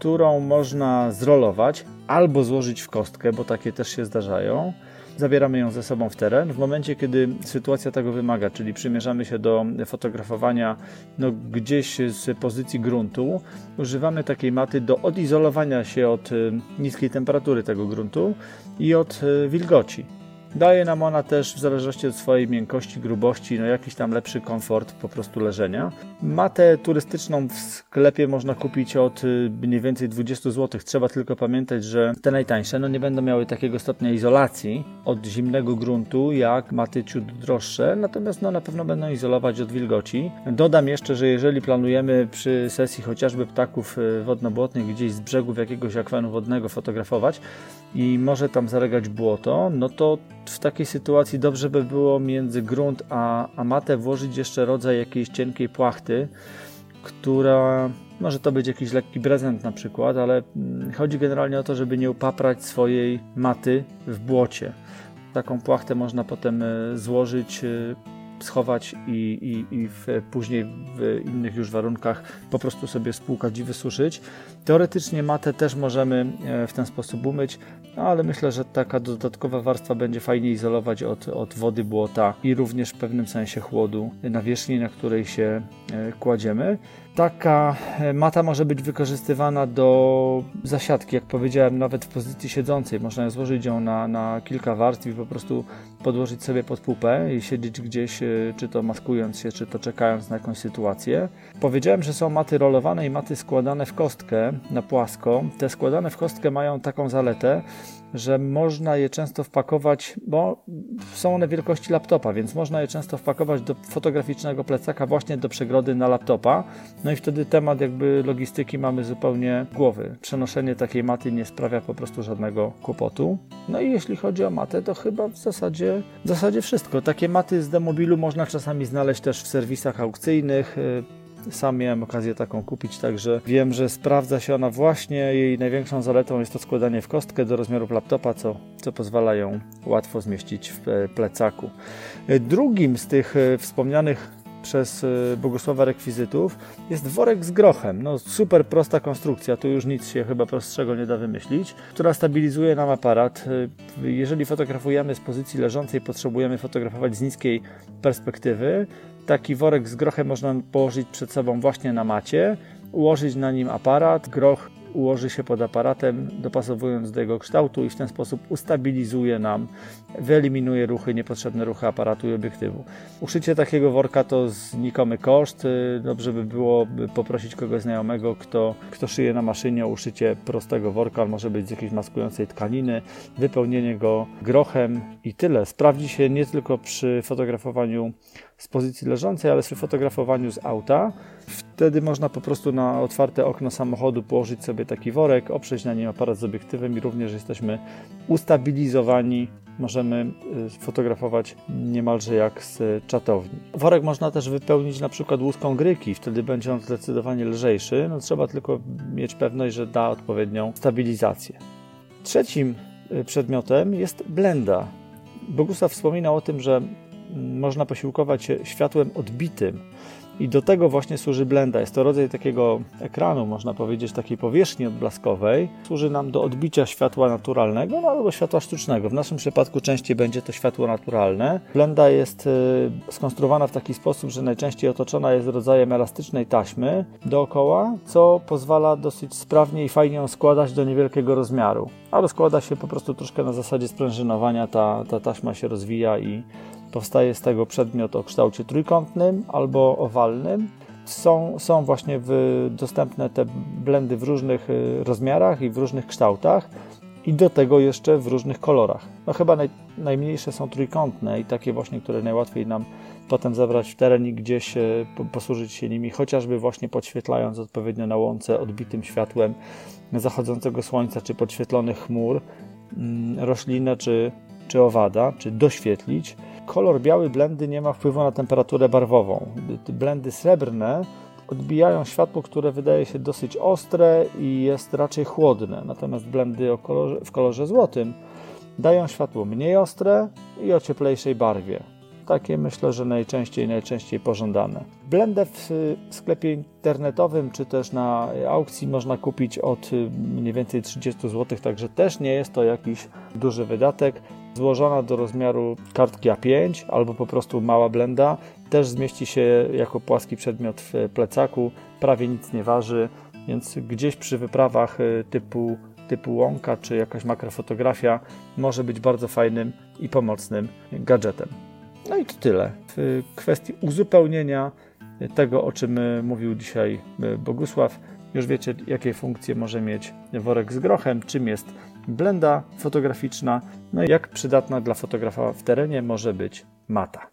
którą można zrolować albo złożyć w kostkę, bo takie też się zdarzają. Zabieramy ją ze sobą w teren. W momencie, kiedy sytuacja tego wymaga, czyli przymierzamy się do fotografowania no, gdzieś z pozycji gruntu, używamy takiej maty do odizolowania się od y, niskiej temperatury tego gruntu i od y, wilgoci. Daje nam ona też w zależności od swojej miękkości, grubości, no jakiś tam lepszy komfort po prostu leżenia. Matę turystyczną w sklepie można kupić od y, mniej więcej 20 zł. Trzeba tylko pamiętać, że te najtańsze no nie będą miały takiego stopnia izolacji od zimnego gruntu jak maty ciut droższe, natomiast no na pewno będą izolować od wilgoci. Dodam jeszcze, że jeżeli planujemy przy sesji chociażby ptaków y, wodno-błotnych gdzieś z brzegów jakiegoś akwenu wodnego fotografować i może tam zalegać błoto, no to w takiej sytuacji dobrze by było między grunt a, a matę włożyć jeszcze rodzaj jakiejś cienkiej płachty, która może to być jakiś lekki prezent na przykład, ale mm, chodzi generalnie o to, żeby nie upaprać swojej maty w błocie. Taką płachtę można potem e, złożyć, e, schować i, i, i w, później w innych już warunkach po prostu sobie spłukać i wysuszyć. Teoretycznie matę też możemy e, w ten sposób umyć, no ale myślę, że taka dodatkowa warstwa będzie fajnie izolować od, od wody, błota i również w pewnym sensie chłodu nawierzchni, na której się e, kładziemy. Taka e, mata może być wykorzystywana do zasiadki, jak powiedziałem, nawet w pozycji siedzącej. Można złożyć ją na, na kilka warstw i po prostu podłożyć sobie pod pupę i siedzieć gdzieś, czy to maskując się, czy to czekając na jakąś sytuację. Powiedziałem, że są maty rolowane i maty składane w kostkę na płasko. Te składane w kostkę mają taką zaletę, że można je często wpakować, bo są one wielkości laptopa, więc można je często wpakować do fotograficznego plecaka właśnie do przegrody na laptopa. No i wtedy temat jakby logistyki mamy zupełnie głowy. Przenoszenie takiej maty nie sprawia po prostu żadnego kłopotu. No i jeśli chodzi o matę, to chyba w zasadzie, w zasadzie wszystko. Takie maty z demobilu można czasami znaleźć też w serwisach aukcyjnych sam miałem okazję taką kupić, także wiem, że sprawdza się ona właśnie. Jej największą zaletą jest to składanie w kostkę do rozmiarów laptopa, co, co pozwala ją łatwo zmieścić w e, plecaku. E, drugim z tych e, wspomnianych przez Bogusława rekwizytów jest worek z grochem. No, super prosta konstrukcja, tu już nic się chyba prostszego nie da wymyślić, która stabilizuje nam aparat. Jeżeli fotografujemy z pozycji leżącej, potrzebujemy fotografować z niskiej perspektywy, Taki worek z grochem można położyć przed sobą właśnie na macie, ułożyć na nim aparat, groch ułoży się pod aparatem, dopasowując do jego kształtu i w ten sposób ustabilizuje nam, wyeliminuje ruchy, niepotrzebne ruchy aparatu i obiektywu. Uszycie takiego worka to znikomy koszt. Dobrze by było poprosić kogoś znajomego, kto, kto szyje na maszynie uszycie prostego worka, on może być z jakiejś maskującej tkaniny, wypełnienie go grochem i tyle. Sprawdzi się nie tylko przy fotografowaniu z pozycji leżącej, ale przy fotografowaniu z auta. Wtedy można po prostu na otwarte okno samochodu położyć sobie taki worek, oprzeć na nim aparat z obiektywem i również jesteśmy ustabilizowani. Możemy y, fotografować niemalże jak z czatowni. Worek można też wypełnić na przykład łuską gryki, wtedy będzie on zdecydowanie lżejszy. No, trzeba tylko mieć pewność, że da odpowiednią stabilizację. Trzecim y, przedmiotem jest blenda. Bogusław wspominał o tym, że można posiłkować się światłem odbitym. I do tego właśnie służy blenda. Jest to rodzaj takiego ekranu, można powiedzieć, takiej powierzchni odblaskowej. Służy nam do odbicia światła naturalnego no, albo światła sztucznego. W naszym przypadku częściej będzie to światło naturalne. Blenda jest y, skonstruowana w taki sposób, że najczęściej otoczona jest rodzajem elastycznej taśmy dookoła, co pozwala dosyć sprawnie i fajnie ją składać do niewielkiego rozmiaru. A rozkłada się po prostu troszkę na zasadzie sprężynowania. Ta, ta taśma się rozwija i Powstaje z tego przedmiot o kształcie trójkątnym albo owalnym. są, są właśnie w, dostępne te blendy w różnych y, rozmiarach i w różnych kształtach i do tego jeszcze w różnych kolorach. No chyba naj, najmniejsze są trójkątne i takie właśnie, które najłatwiej nam potem zabrać w teren i gdzieś posłużyć się nimi, chociażby właśnie podświetlając odpowiednio na łące odbitym światłem zachodzącego słońca czy podświetlonych chmur, mm, roślinę czy, czy owada, czy doświetlić. Kolor biały blendy nie ma wpływu na temperaturę barwową. Blendy srebrne odbijają światło, które wydaje się dosyć ostre i jest raczej chłodne. Natomiast blendy kolorze, w kolorze złotym dają światło mniej ostre i o cieplejszej barwie. Takie myślę, że najczęściej, najczęściej pożądane. Blendę w sklepie internetowym czy też na aukcji można kupić od mniej więcej 30 zł, także też nie jest to jakiś duży wydatek. Złożona do rozmiaru kartki A5 albo po prostu mała blenda też zmieści się jako płaski przedmiot w plecaku, prawie nic nie waży, więc gdzieś przy wyprawach y, typu, typu łąka czy jakaś makrofotografia może być bardzo fajnym i pomocnym gadżetem. No i to tyle. W kwestii uzupełnienia tego, o czym mówił dzisiaj Bogusław, już wiecie, jakie funkcje może mieć worek z grochem, czym jest blenda fotograficzna, no i jak przydatna dla fotografa w terenie może być mata.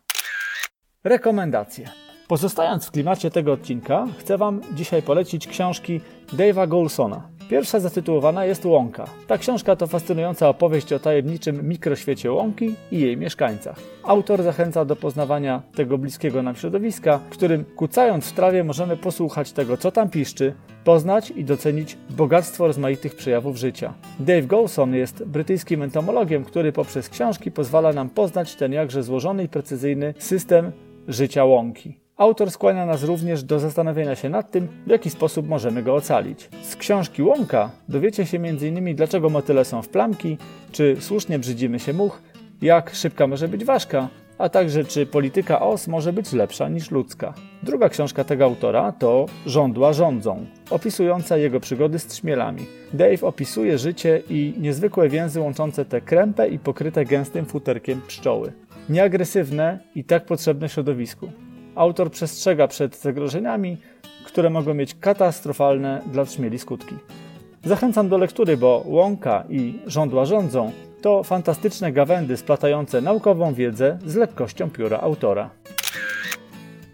Rekomendacje. Pozostając w klimacie tego odcinka, chcę Wam dzisiaj polecić książki Dave'a Golsona. Pierwsza zatytułowana jest Łąka. Ta książka to fascynująca opowieść o tajemniczym mikroświecie łąki i jej mieszkańcach. Autor zachęca do poznawania tego bliskiego nam środowiska, w którym kucając w trawie możemy posłuchać tego, co tam piszczy, poznać i docenić bogactwo rozmaitych przejawów życia. Dave Golson jest brytyjskim entomologiem, który poprzez książki pozwala nam poznać ten jakże złożony i precyzyjny system życia łąki. Autor skłania nas również do zastanowienia się nad tym, w jaki sposób możemy go ocalić. Z książki Łąka dowiecie się m.in. dlaczego motyle są w plamki, czy słusznie brzydzimy się much, jak szybka może być ważka, a także czy polityka OS może być lepsza niż ludzka. Druga książka tego autora to Żądła rządzą, opisująca jego przygody z trzmielami. Dave opisuje życie i niezwykłe więzy łączące te krępe i pokryte gęstym futerkiem pszczoły. Nieagresywne i tak potrzebne środowisku autor przestrzega przed zagrożeniami, które mogą mieć katastrofalne dla trzmieli skutki. Zachęcam do lektury, bo łąka i żądła rządzą to fantastyczne gawędy splatające naukową wiedzę z lekkością pióra autora.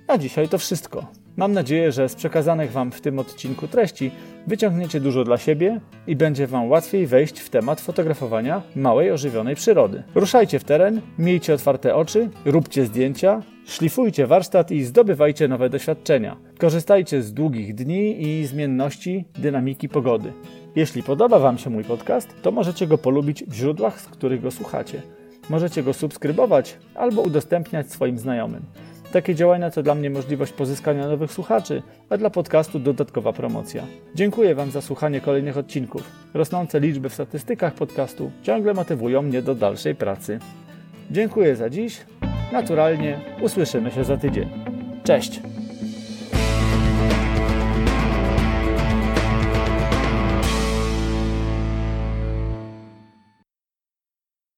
A dzisiaj to wszystko. Mam nadzieję, że z przekazanych Wam w tym odcinku treści wyciągniecie dużo dla siebie i będzie Wam łatwiej wejść w temat fotografowania małej ożywionej przyrody. Ruszajcie w teren, miejcie otwarte oczy, róbcie zdjęcia, szlifujcie warsztat i zdobywajcie nowe doświadczenia. Korzystajcie z długich dni i zmienności dynamiki pogody. Jeśli podoba Wam się mój podcast, to możecie go polubić w źródłach, z których go słuchacie. Możecie go subskrybować albo udostępniać swoim znajomym. Takie działania to dla mnie możliwość pozyskania nowych słuchaczy, a dla podcastu dodatkowa promocja. Dziękuję Wam za słuchanie kolejnych odcinków. Rosnące liczby w statystykach podcastu ciągle motywują mnie do dalszej pracy. Dziękuję za dziś. Naturalnie usłyszymy się za tydzień. Cześć!